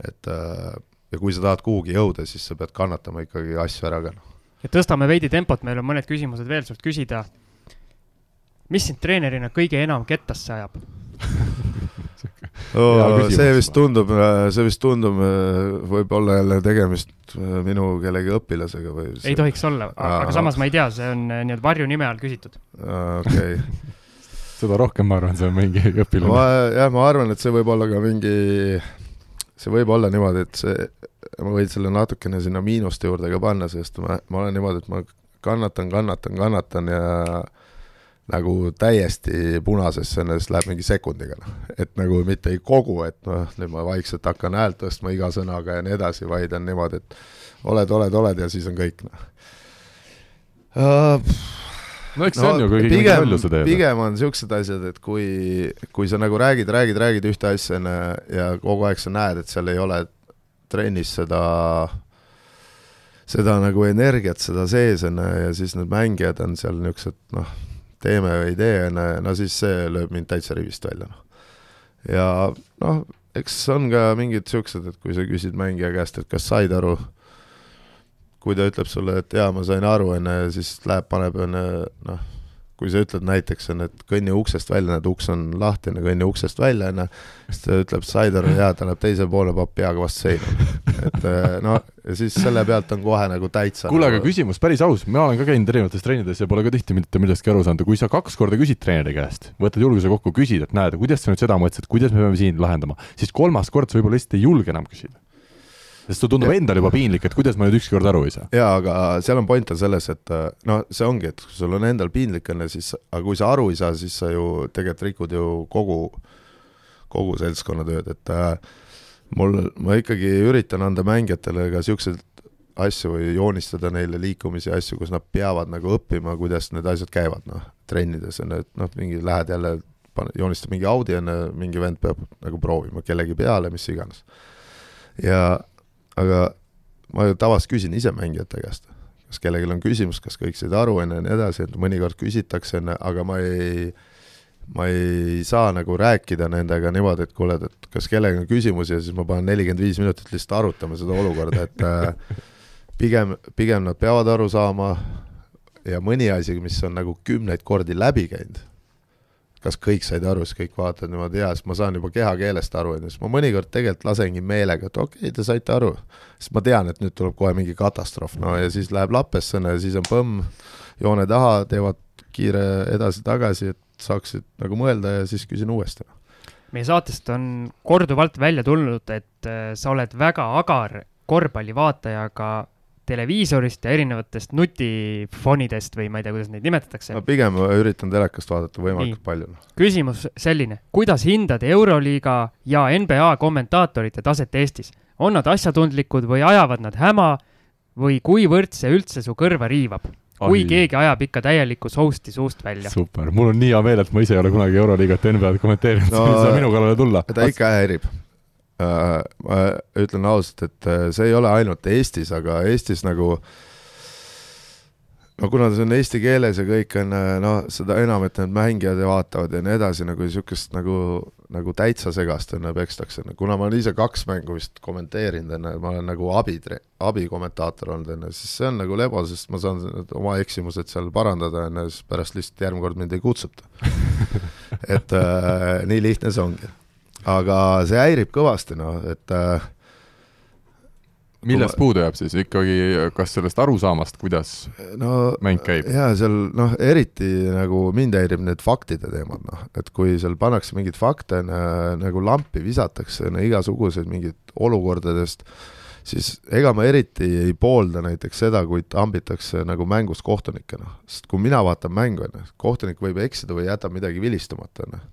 et äh, ja kui sa tahad kuhugi jõuda, siis sa pead kannatama ikkagi asju ära ka, noh. ja tõstame veidi tempot, meil on mõned küsimused veel sult küsida. mis sind treenerina kõige enam kettasse ajab oh, see vist tundub, äh, see vist tundub, võib-olla jälle tegemist minu kellegi õpilasega või see... ei tohiks olla, aga samas ma ei tea, see on nii-öelda varjunime all küsitud. okei okay [LAUGHS] seda rohkem ma arvan, see on mingi [LAUGHS] õpilane. jah, ma arvan, et see võib olla ka mingi, see võib olla niimoodi, et see, ma võin selle natukene sinna miinuste juurde ka panna, sest ma, ma olen niimoodi, et ma kannatan, kannatan, kannatan ja nagu täiesti punasesse, siis läheb mingi sekundiga, noh. et nagu mitte ei kogu, et noh, nüüd ma vaikselt hakkan häält tõstma iga sõnaga ja nii edasi, vaid on niimoodi, et oled, oled, oled ja siis on kõik, noh uh, no eks no, see on ju, kui keegi mingi lolluse teeb. pigem on niisugused asjad, et kui, kui sa nagu räägid, räägid, räägid ühte asja, ja kogu aeg sa näed, et seal ei ole trennis seda, seda nagu energiat seda sees, on ju, ja siis need mängijad on seal niisugused noh, teeme või ei tee, on ju, no siis see lööb mind täitsa rivist välja, noh. ja noh, eks on ka mingid niisugused, et kui sa küsid mängija käest, et kas said aru, kui ta ütleb sulle, et jaa, ma sain aru, on ju, siis läheb, paneb, on ju, noh, kui sa ütled näiteks, on, et kõnni uksest välja, näed, uks on lahtine, kõnni uksest välja, on ju, siis ta ütleb, said aru, jaa, ta läheb teise poole, paneb peaga vastu seina. et eh, no ja siis selle pealt on kohe nagu täitsa kuule nagu..., aga küsimus päris aus, ma olen ka käinud erinevates treenides ja pole ka tihti mitte millestki aru saanud kui sa kaks korda küsid treeneri käest, võtad julguse kokku, küsid, et näed, kuidas sa nüüd seda mõtlesid, kuidas me peame siin lahendama, siis kolmas kord sa võib-olla lihtsalt ei julge enam küsida sest sul tundub endal juba piinlik, et kuidas ma nüüd ükskord aru ei saa. jaa, aga seal on point on selles, et noh, see ongi, et kui sul on endal piinlik, on ju, siis, aga kui sa aru ei saa, siis sa ju tegelikult rikud ju kogu, kogu seltskonna tööd, et äh, mul, ma ikkagi üritan anda mängijatele ka niisuguseid asju või joonistada neile liikumisi ja asju, kus nad peavad nagu õppima, kuidas need asjad käivad, noh, trennides on ju, et noh, mingi lähed jälle, joonistad mingi Audi enne, mingi vend peab nagu proovima kellegi peale, mis iganes. ja aga ma ju tavaliselt küsin ise mängijate käest, kas kellelgi on küsimus, kas kõik said aru enne ja nii edasi, et mõnikord küsitakse enne, aga ma ei ma ei saa nagu rääkida nendega niimoodi, et kuule, et kas kellelgi on küsimusi ja siis ma panen nelikümmend viis minutit lihtsalt arutama seda olukorda, et äh, pigem, pigem nad peavad aru saama ja mõni asi, mis on nagu kümneid kordi läbi käinud, kas kõik said aru, siis kõik vaatavad niimoodi, jaa, siis ma saan juba kehakeelest aru, on ju, siis ma mõnikord tegelikult lasengi meelega, et okei okay,, te saite aru. siis ma tean, et nüüd tuleb kohe mingi katastroof, no ja siis läheb lappesse, no ja siis on põmm, joone taha, teevad kiire edasi-tagasi, et saaksid nagu mõelda ja siis küsin uuesti. meie saatest on korduvalt välja tulnud, et äh, sa oled väga agar korvpallivaataja ka televiisorist ja erinevatest nutifonidest või ma ei tea, kuidas neid nimetatakse. ma pigem üritan telekast vaadata võimalikult Nii. palju. Noh. küsimus selline, kuidas hindad Euroliiga ja NBA kommentaatorite taset Eestis? on nad asjatundlikud või ajavad nad häma või kuivõrd see üldse su kõrva riivab? kui Ai. keegi ajab ikka täielikku sousti suust välja. super, mul on nii hea meel, et ma ise ei ole kunagi Euroliigat NBA-d kommenteerinud no,, sa ei saa minu kallale tulla. ta ikka häirib. Ma ütlen ausalt, et äh, see ei ole ainult Eestis, aga Eestis nagu no kuna see on eesti keeles ja kõik on noh, seda enam, et need mängijad vaatavad ja nii edasi, nagu niisugust nagu, nagu täitsa segast onju pekstakse, kuna ma olen ise kaks mängu vist kommenteerinud onju, ma olen nagu abi, abikommentaator olnud onju, siis see on nagu lebo, sest ma saan oma eksimused seal parandada onju, siis pärast lihtsalt järgmine kord mind ei kutsuta [LAUGHS] et äh, nii lihtne see ongi. Aga see häirib kõvasti noh, et äh, millest puudu jääb siis? Ikkagi, kas sellest arusaamast, kuidas no, mäng käib? jaa, seal noh, eriti nagu mind häirib need faktide teemad, noh, et kui seal pannakse mingeid fakte nagu lampi visatakse no, igasuguseid mingit olukordadest, siis ega ma eriti ei poolda näiteks seda, kui tambitakse nagu mängus kohtunikke, noh, sest kui mina vaatan mängu, on ju, kohtunik võib eksida või jätab midagi vilistamata, on ju,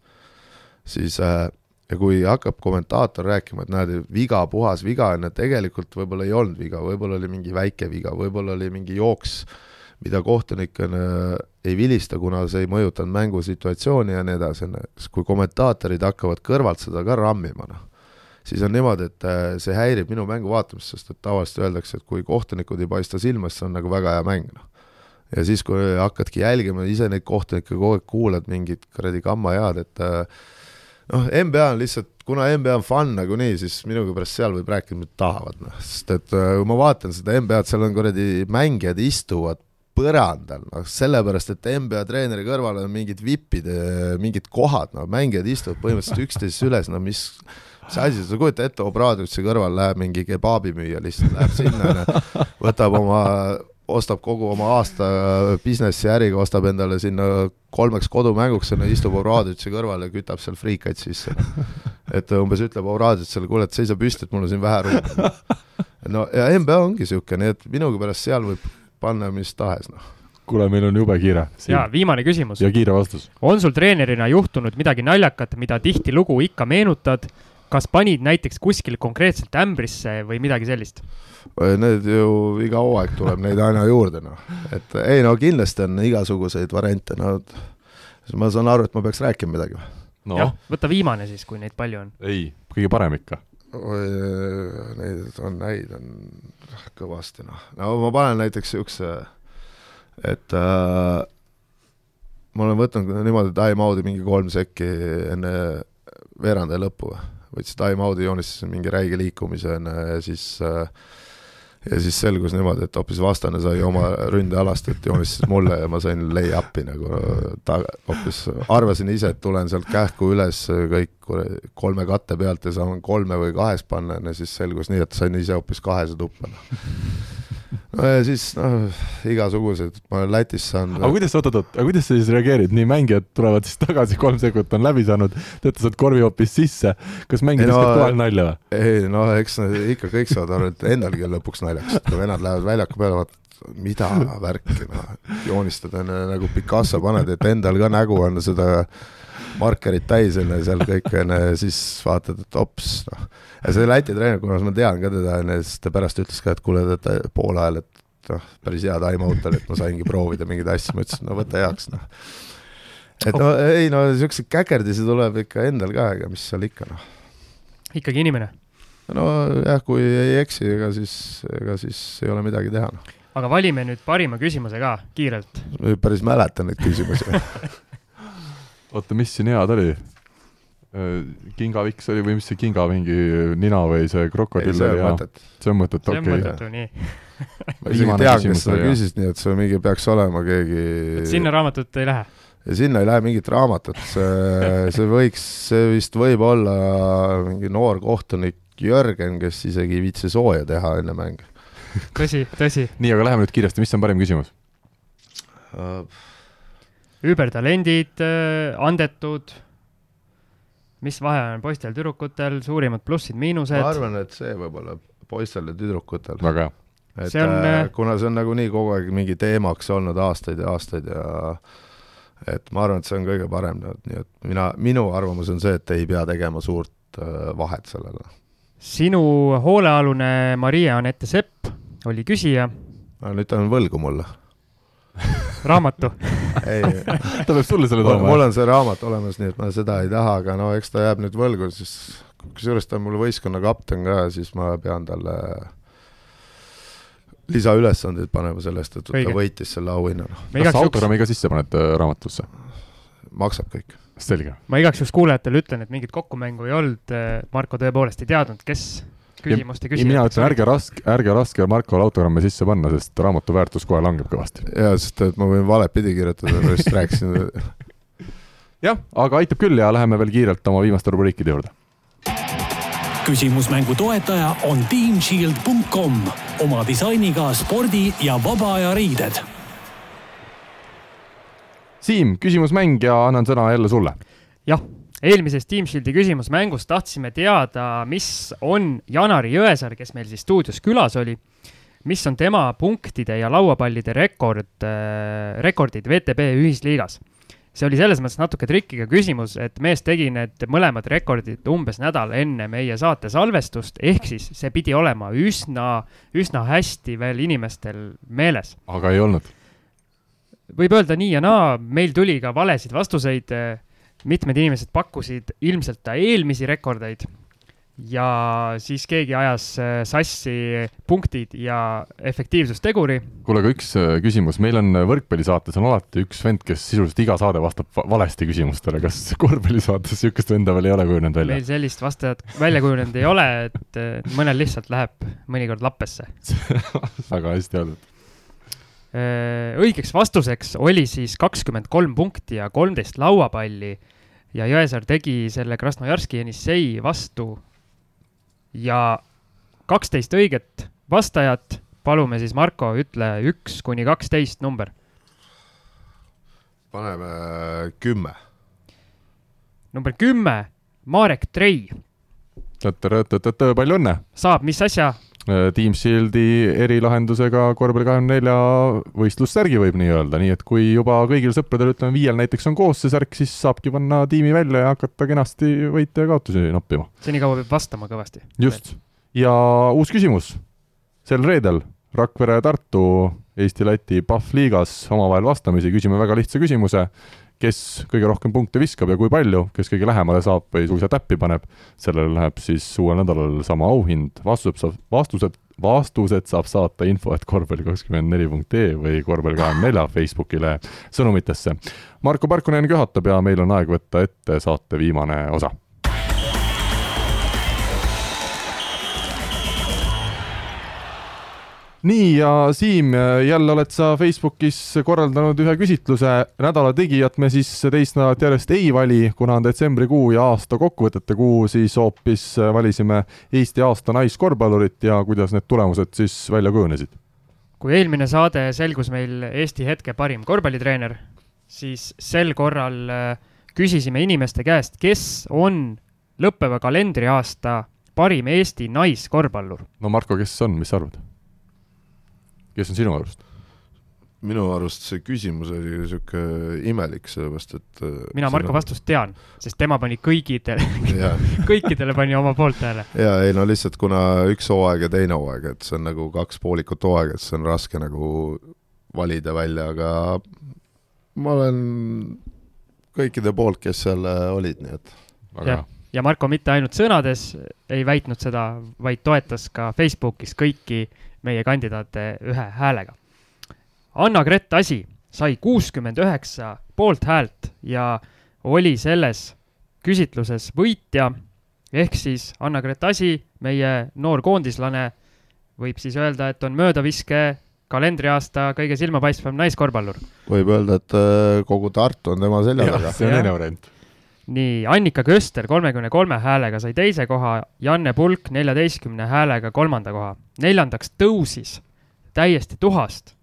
siis äh, ja kui hakkab kommentaator rääkima, et näed, viga, puhas viga on ju, tegelikult võib-olla ei olnud viga, võib-olla oli mingi väike viga, võib-olla oli mingi jooks, mida kohtunik on, äh, ei vilista, kuna see ei mõjutanud mängusituatsiooni ja nii edasi, on ju, kui kommentaatorid hakkavad kõrvalt seda ka rammima, noh, siis on niimoodi, et äh, see häirib minu mängu vaatamist, sest et tavaliselt öeldakse, et kui kohtunikud ei paista silma, siis see on nagu väga hea mäng, noh. Ja siis, kui hakkadki jälgima, ise neid kohtunikke kogu aeg kuulad, mingit kuradi kammajaad, et äh, noh, NBA on lihtsalt, kuna NBA on fun nagunii, siis minuga pärast seal võib rääkida, mida tahavad, noh, sest et äh, kui ma vaatan seda NBA-d, seal on kuradi mängijad istuvad põrandal, noh, sellepärast, et NBA treeneri kõrval on mingid vipid, mingid kohad, no mängijad istuvad põhimõtteliselt üksteisest üles, no mis mis asi, sa kujuta ette, Obradovitši kõrval läheb mingi kebaabimüüja lihtsalt, läheb sinna, võtab oma ostab kogu oma aasta businessi äriga, ostab endale sinna kolmeks kodumänguks, istub Oradžitši kõrval ja kütab seal friikaid sisse. et umbes ütleb Oradžitšile, kuule, et seisa püsti, et mul on siin vähe ruumi. no ja NBA ongi niisugune, nii et minugi pärast seal võib panna mis tahes, noh kuule, meil on jube kiire. ja viimane küsimus. ja kiire vastus. on sul treenerina juhtunud midagi naljakat, mida tihtilugu ikka meenutad? Kas panid näiteks kuskil konkreetselt ämbrisse või midagi sellist? Need ju iga hooaeg tuleb neid aina juurde, noh. et ei no kindlasti on igasuguseid variante, no ma saan aru, et ma peaks rääkima midagi või no.? jah, võta viimane siis, kui neid palju on. ei, kõige parem ikka. Neid on, neid on kõvasti, noh. no ma panen näiteks niisuguse, et äh, ma olen võtnud niimoodi time-out'i mingi kolm sekki enne veerandaja lõppu, võtsin time-out'i, joonistasin mingi räige liikumise onju ja siis äh, ja siis selgus niimoodi, et hoopis vastane sai oma ründealast, et joonistas mulle ja ma sain lay-up'i nagu ta hoopis, arvasin ise, et tulen sealt kähku üles kõik kolme katte pealt ja saan kolme või kahes panna, ja siis selgus nii, et sain ise hoopis kahese tuppa noh siis noh, igasugused, ma olen Lätis saanud. aga kuidas, oot-oot-oot, aga kuidas sa siis reageerid, nii mängijad tulevad siis tagasi, kolm sekundit on läbi saanud, teate, saad korvi hoopis sisse, kas mängijad viskavad no, kohal nalja või? ei no eks nad ikka kõik saavad aru, et endalgi on lõpuks naljakas, kui vennad lähevad väljaku peale, vaatavad, mida värki, noh, joonistad enne nagu Picasso paned, et endal ka nägu on seda markerid täis onju seal kõik onju siis vaatad, et ops noh. ja see Läti treener, kuna ma tean ka teda onju, siis ta pärast ütles ka, et kuule, ta poole ajal, et noh, päris hea time-out oli, et ma saingi proovida mingeid asju, ma ütlesin, no võta heaks noh. et no ei no siukseid käkerdisi tuleb ikka endal ka, ega mis seal ikka noh. ikkagi inimene. nojah, kui ei eksi, ega siis, ega siis ei ole midagi teha noh aga valime nüüd parima küsimuse ka kiirelt. ma päris mäletan neid küsimusi [LAUGHS] oota, mis siin head oli? kingaviks oli või mis see kinga mingi nina või see krokodill oli? mõttetu. see on mõttetu, okei. see on mõttetu, nii. [LAUGHS] ma isegi tean, kes seda küsis, nii et see mingi peaks olema keegi. sinna raamatut ei lähe? ja sinna ei lähe mingit raamatut, see, [LAUGHS] see võiks, see vist võib olla mingi noor kohtunik Jörgen, kes isegi ei viitsi sooja teha enne mänge tõsi, tõsi. nii, aga läheme nüüd kiiresti, mis on parim küsimus uh.? Übertalendid, äh, andetud, mis vahe on poistel-tüdrukutel, suurimad plussid-miinused? ma arvan, et see võib-olla poistel ja tüdrukutel. väga hea. et see on, äh, kuna see on nagunii kogu aeg mingi teemaks olnud aastaid ja aastaid ja et ma arvan, et see on kõige parem, nii et mina, minu arvamus on see, et ei pea tegema suurt äh, vahet sellele. sinu hoolealune Maria-Anette Sepp oli küsija. nüüd ta on võlgu mulle raamatu [LAUGHS] [LAUGHS] ta peab sulle selle tooma. mul on see raamat olemas, nii et ma seda ei taha, aga no eks ta jääb nüüd võlgu, siis kusjuures ta on mul võistkonna kapten ka, siis ma pean talle lisaülesandeid panema sellest, et Õige. ta võitis selle auhinna. kas sa autogrammi ka sisse paned äh, raamatusse? maksab kõik. selge. ma igaks juhuks kuulajatele ütlen, et mingit kokkumängu ei olnud, äh, Marko tõepoolest ei teadnud, kes küsimuste küsijad. mina ütlen, ärge raske, ärge laske Markole autogramme sisse panna, sest raamatu väärtus kohe langeb kõvasti. jaa, sest et ma võin valet pidi kirjutada, ma just rääkisin [LAUGHS] jah, aga aitab küll ja läheme veel kiirelt oma viimaste rubriikide juurde. küsimusmängu toetaja on teamshield.com oma disainiga spordi ja vaba aja riided. Siim, küsimusmäng ja annan sõna jälle sulle. jah eelmises Team Shieldi küsimusmängus tahtsime teada, mis on Janari Jõesaar, kes meil siis stuudios külas oli, mis on tema punktide ja lauapallide rekord äh,, rekordid VTB ühisliigas. see oli selles mõttes natuke trikiga küsimus, et mees tegi need mõlemad rekordid umbes nädal enne meie saate salvestust, ehk siis see pidi olema üsna, üsna hästi veel inimestel meeles. aga ei olnud? võib öelda nii ja naa, meil tuli ka valesid vastuseid mitmed inimesed pakkusid ilmselt ta eelmisi rekordeid ja siis keegi ajas äh, sassi punktid ja efektiivsusteguri. kuule, aga üks äh, küsimus, meil on äh, võrkpallisaates on alati üks vend, kes sisuliselt iga saade vastab valesti küsimustele, kas [LAUGHS] korvpallisaates niisugust venda veel ei ole kujunenud välja? meil sellist vastajat välja kujunenud ei ole, et mõnel lihtsalt läheb mõnikord lappesse. [LAUGHS] Väga hästi öeldud. Õigeks vastuseks oli siis kakskümmend kolm punkti ja kolmteist lauapalli ja Jõesaar tegi selle Krasnojarski Jenissei vastu ja kaksteist õiget vastajat, palume siis Marko, ütle üks kuni kaksteist number. paneme kümme. number kümme, Marek Trei. palju õnne! saab mis asja? Äh, Team Shieldi erilahendusega korvpalli kahekümne nelja võistlussärgi võib nii öelda, nii et kui juba kõigil sõpradel, ütleme viiel näiteks on koos see särk, siis saabki panna tiimi välja ja hakata kenasti võite ja kaotusi noppima. senikaua peab vastama kõvasti. just, ja uus küsimus. sel reedel Rakvere ja Tartu Eesti-Läti PAF liigas omavahel vastamisi, küsime väga lihtsa küsimuse kes kõige rohkem punkte viskab ja kui palju, kes kõige lähemale saab või suisa täppi paneb, sellele läheb siis uuel nädalal sama auhind, vastused saab, vastused, vastused saab saata info, et korvpalli kakskümmend neli punkt ee või korvpalli kahekümne nelja Facebookile sõnumitesse. Marko Parkonen juhatab ja meil on aeg võtta ette saate viimane osa nii ja Siim, jälle oled sa Facebookis korraldanud ühe küsitluse, nädala tegijat me siis teist nädalat järjest ei vali, kuna on detsembrikuu ja aasta kokkuvõtete kuu, siis hoopis valisime Eesti aasta naiskorvpallurit ja kuidas need tulemused siis välja kujunesid? kui eelmine saade selgus meil Eesti hetke parim korvpallitreener, siis sel korral äh, küsisime inimeste käest, kes on lõppeva kalendriaasta parim Eesti naiskorvpallur. no Marko, kes on, mis sa arvad? Kes on sinu arust? minu arust see küsimus oli sihuke imelik, sellepärast et äh, mina Marko vastust tean, sest tema pani kõigidele [LAUGHS] kõikidele pani oma poolthääle. ja ei no lihtsalt kuna üks hooaeg ja teine hooaeg, et see on nagu kaks poolikut hooaega, et see on raske nagu valida välja, aga ma olen kõikide poolt, kes seal äh, olid, nii et. jah, ja Marko mitte ainult sõnades ei väitnud seda, vaid toetas ka Facebookis kõiki meie kandidaate ühe häälega Anna-Grett Asi sai kuuskümmend üheksa poolthäält ja oli selles küsitluses võitja, ehk siis Anna-Grett Asi, meie noor koondislane, võib siis öelda, et on möödaviske kalendriaasta kõige silmapaistvam naiskorvpallur. võib öelda, et äh, kogu Tartu on tema selja taga. see on teine variant. Nii, Annika Köster kolmekümne kolme häälega sai teise koha, Janne Pulk neljateistkümne häälega kolmanda koha. neljandaks tõusis täiesti tuhast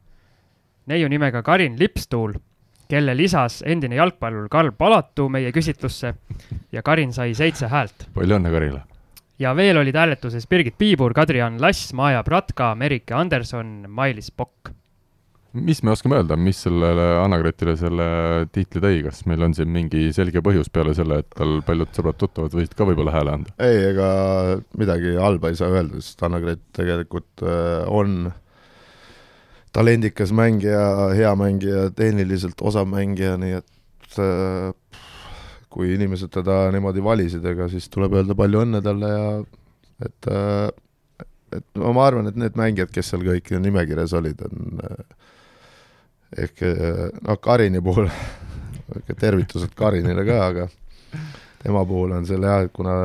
neiu nimega Karin Lipstuul, kelle lisas endine jalgpallur Karl Palatu meie küsitlusse ja Karin sai seitse häält. palju õnne Karile! ja veel olid hääletuses Birgit Piibur, Kadri-Ann Lass, Maja Pratka, Merike Anderson, Mailis Pokk. Mis me oskame öelda, mis sellele Anna-Gretile selle tiitli tõi, kas meil on siin mingi selge põhjus peale selle, et tal paljud sõbrad-tuttavad võisid ka võib-olla hääle anda? ei, ega midagi halba ei saa öelda, sest Anna-Gret tegelikult äh, on talendikas mängija, hea mängija, tehniliselt osav mängija, nii et äh, kui inimesed teda niimoodi valisid, ega siis tuleb öelda palju õnne talle ja et äh, et no ma arvan, et need mängijad, kes seal kõik nimekirjas olid, on äh, ehk noh, Karini puhul [LAUGHS] tervitused Karinile ka, aga tema puhul on seal jah, et kuna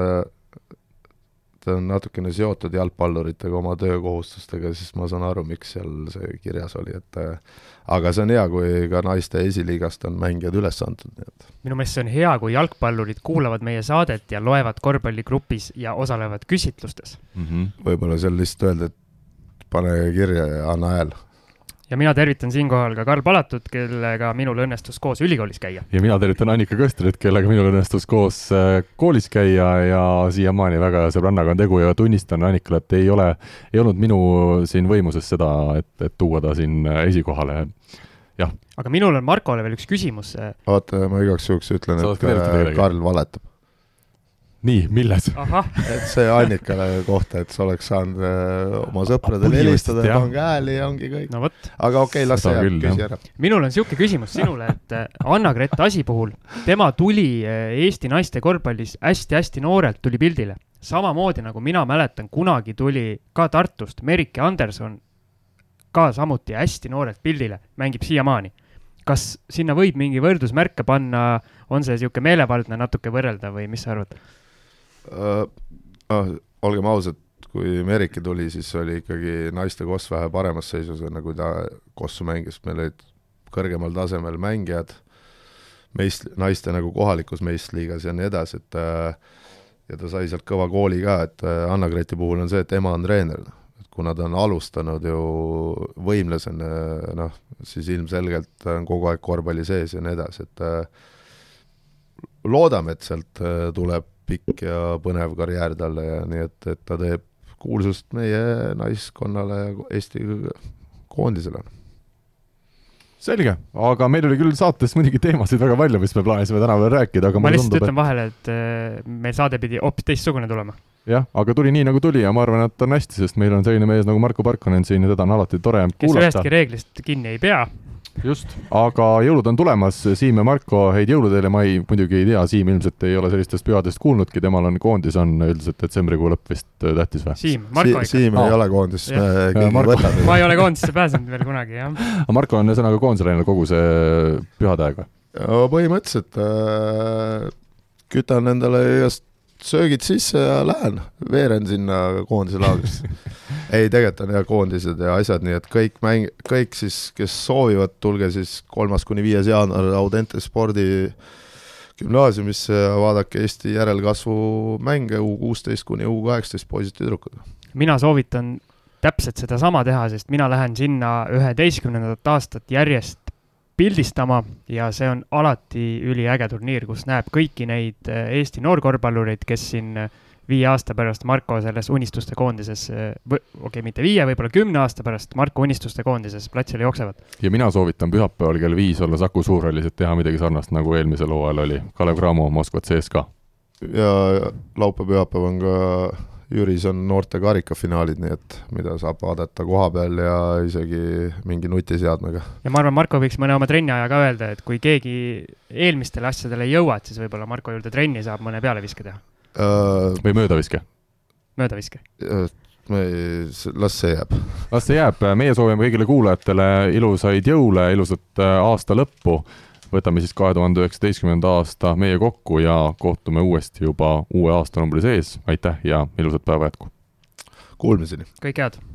ta on natukene seotud jalgpalluritega, oma töökohustustega, siis ma saan aru, miks seal see kirjas oli, et äh, aga see on hea, kui ka naiste esiliigast on mängijad üles antud, nii et. minu meelest see on hea, kui jalgpallurid kuulavad meie saadet ja loevad korvpalligrupis ja osalevad küsitlustes mm. -hmm. võib-olla seal lihtsalt öelda, et pane kirja ja anna hääl ja mina tervitan siinkohal ka Karl Palatut, kellega minul õnnestus koos ülikoolis käia. ja mina tervitan Annika Köstrit, kellega minul õnnestus koos äh, koolis käia ja siiamaani väga sõbrannaga on tegu ja tunnistan Annikale, et ei ole, ei olnud minu siin võimuses seda, et, et tuua ta siin äh, esikohale jah. aga minul on Markole veel üks küsimus. oota, ma igaks juhuks ütlen, et äh, Karl valetab nii, milles? et see Annikale kohta, et sa oleks saanud äh, oma sõpradele helistada ja pange hääli ja ongi kõik no,. aga okei okay,, las see jääb, küsi ära. minul on niisugune küsimus sinule, et äh, Anna-Grett Asi puhul, tema tuli äh, Eesti naiste korvpallis hästi-hästi noorelt, tuli pildile. samamoodi nagu mina mäletan, kunagi tuli ka Tartust Merike Anderson ka samuti hästi noorelt pildile, mängib siiamaani kas sinna võib mingi võrdusmärke panna, on see niisugune meelevaldne natuke võrrelda või mis sa arvad? Uh,. olgem ausad, kui Meriki tuli, siis oli ikkagi naiste koss vähe paremas seisus, enne kui ta kossu mängis, meil olid kõrgemal tasemel mängijad, meist-, naiste nagu kohalikus meistriliigas ja nii edasi, et äh, ja ta sai sealt kõva kooli ka, et äh, Anna-Greti puhul on see, et ema on treener, et kuna ta on alustanud ju võimlasena, noh, siis ilmselgelt on kogu aeg korvpalli sees ja nii edasi, et loodame, et sealt tuleb pikk ja põnev karjäär talle ja nii et, et ta teeb kuulsust meie naiskonnale ja Eesti koondisele. selge, aga meil oli küll saates muidugi teemasid väga palju, mis me plaanisime täna veel rääkida, aga ma lihtsalt ütlen et... vahele, et äh, meil saade pidi hoopis teistsugune tulema. jah, aga tuli nii, nagu tuli ja ma arvan, et on hästi, sest meil on selline mees nagu Marko Parkonen siin ja teda on alati tore kes kuulata. kes ühestki reeglist kinni ei pea just, aga jõulud on tulemas, Siim ja Marko, häid jõule teile, ma ei, muidugi ei tea, Siim ilmselt ei ole sellistest pühadest kuulnudki, temal on koondis on üldiselt detsembrikuu lõpp vist äh, tähtis või? Siim, Marko ikka. Siim ei ole koondis, me keegi ei võta teda. ma ei ole koondisse pääsenud veel kunagi, jah. aga Marko on ühesõnaga koondise läinud kogu see pühade aeg või? põhimõtteliselt äh, kütan endale igast söögid sisse ja lähen, veeren sinna koondise laagrisse [LAUGHS] ei, tegelikult on jah koondised ja asjad, nii et kõik mäng, kõik siis, kes soovivad, tulge siis kolmas kuni viies jaanuar Audente spordi gümnaasiumisse ja vaadake Eesti järelkasvu mänge U kuusteist kuni U kaheksateist poisid-tüdrukud. mina soovitan täpselt sedasama teha, sest mina lähen sinna üheteistkümnendat aastat järjest pildistama ja see on alati üliäge turniir, kus näeb kõiki neid äh, Eesti noorkorvpallureid, kes siin äh, viie aasta pärast Marko selles unistuste koondises, okei okay,, mitte viie, võib-olla kümne aasta pärast Marko unistuste koondises platsile jooksevad. ja mina soovitan pühapäeval kell viis olla Saku Suurhallis, et teha midagi sarnast, nagu eelmisel hooajal oli Kalev Cramo Moskva CSKA. ja laupäev-pühapäev on ka Jüris on noorte karikafinaalid, nii et mida saab vaadata koha peal ja isegi mingi nutiseadmega. ja ma arvan, Marko võiks mõne oma trenni aja ka öelda, et kui keegi eelmistele asjadele ei jõua, et siis võib-olla Marko juurde trenni saab mõne pealeviske teha uh,. või möödaviske? möödaviske uh, me ei, las see jääb. las see jääb, meie soovime kõigile kuulajatele ilusaid jõule, ilusat äh, aasta lõppu. Võtame siis kahe tuhande üheksateistkümnenda aasta meie kokku ja kohtume uuesti juba uue aastanumbri sees. aitäh ja ilusat päeva jätku! Kuulmiseni! kõike head!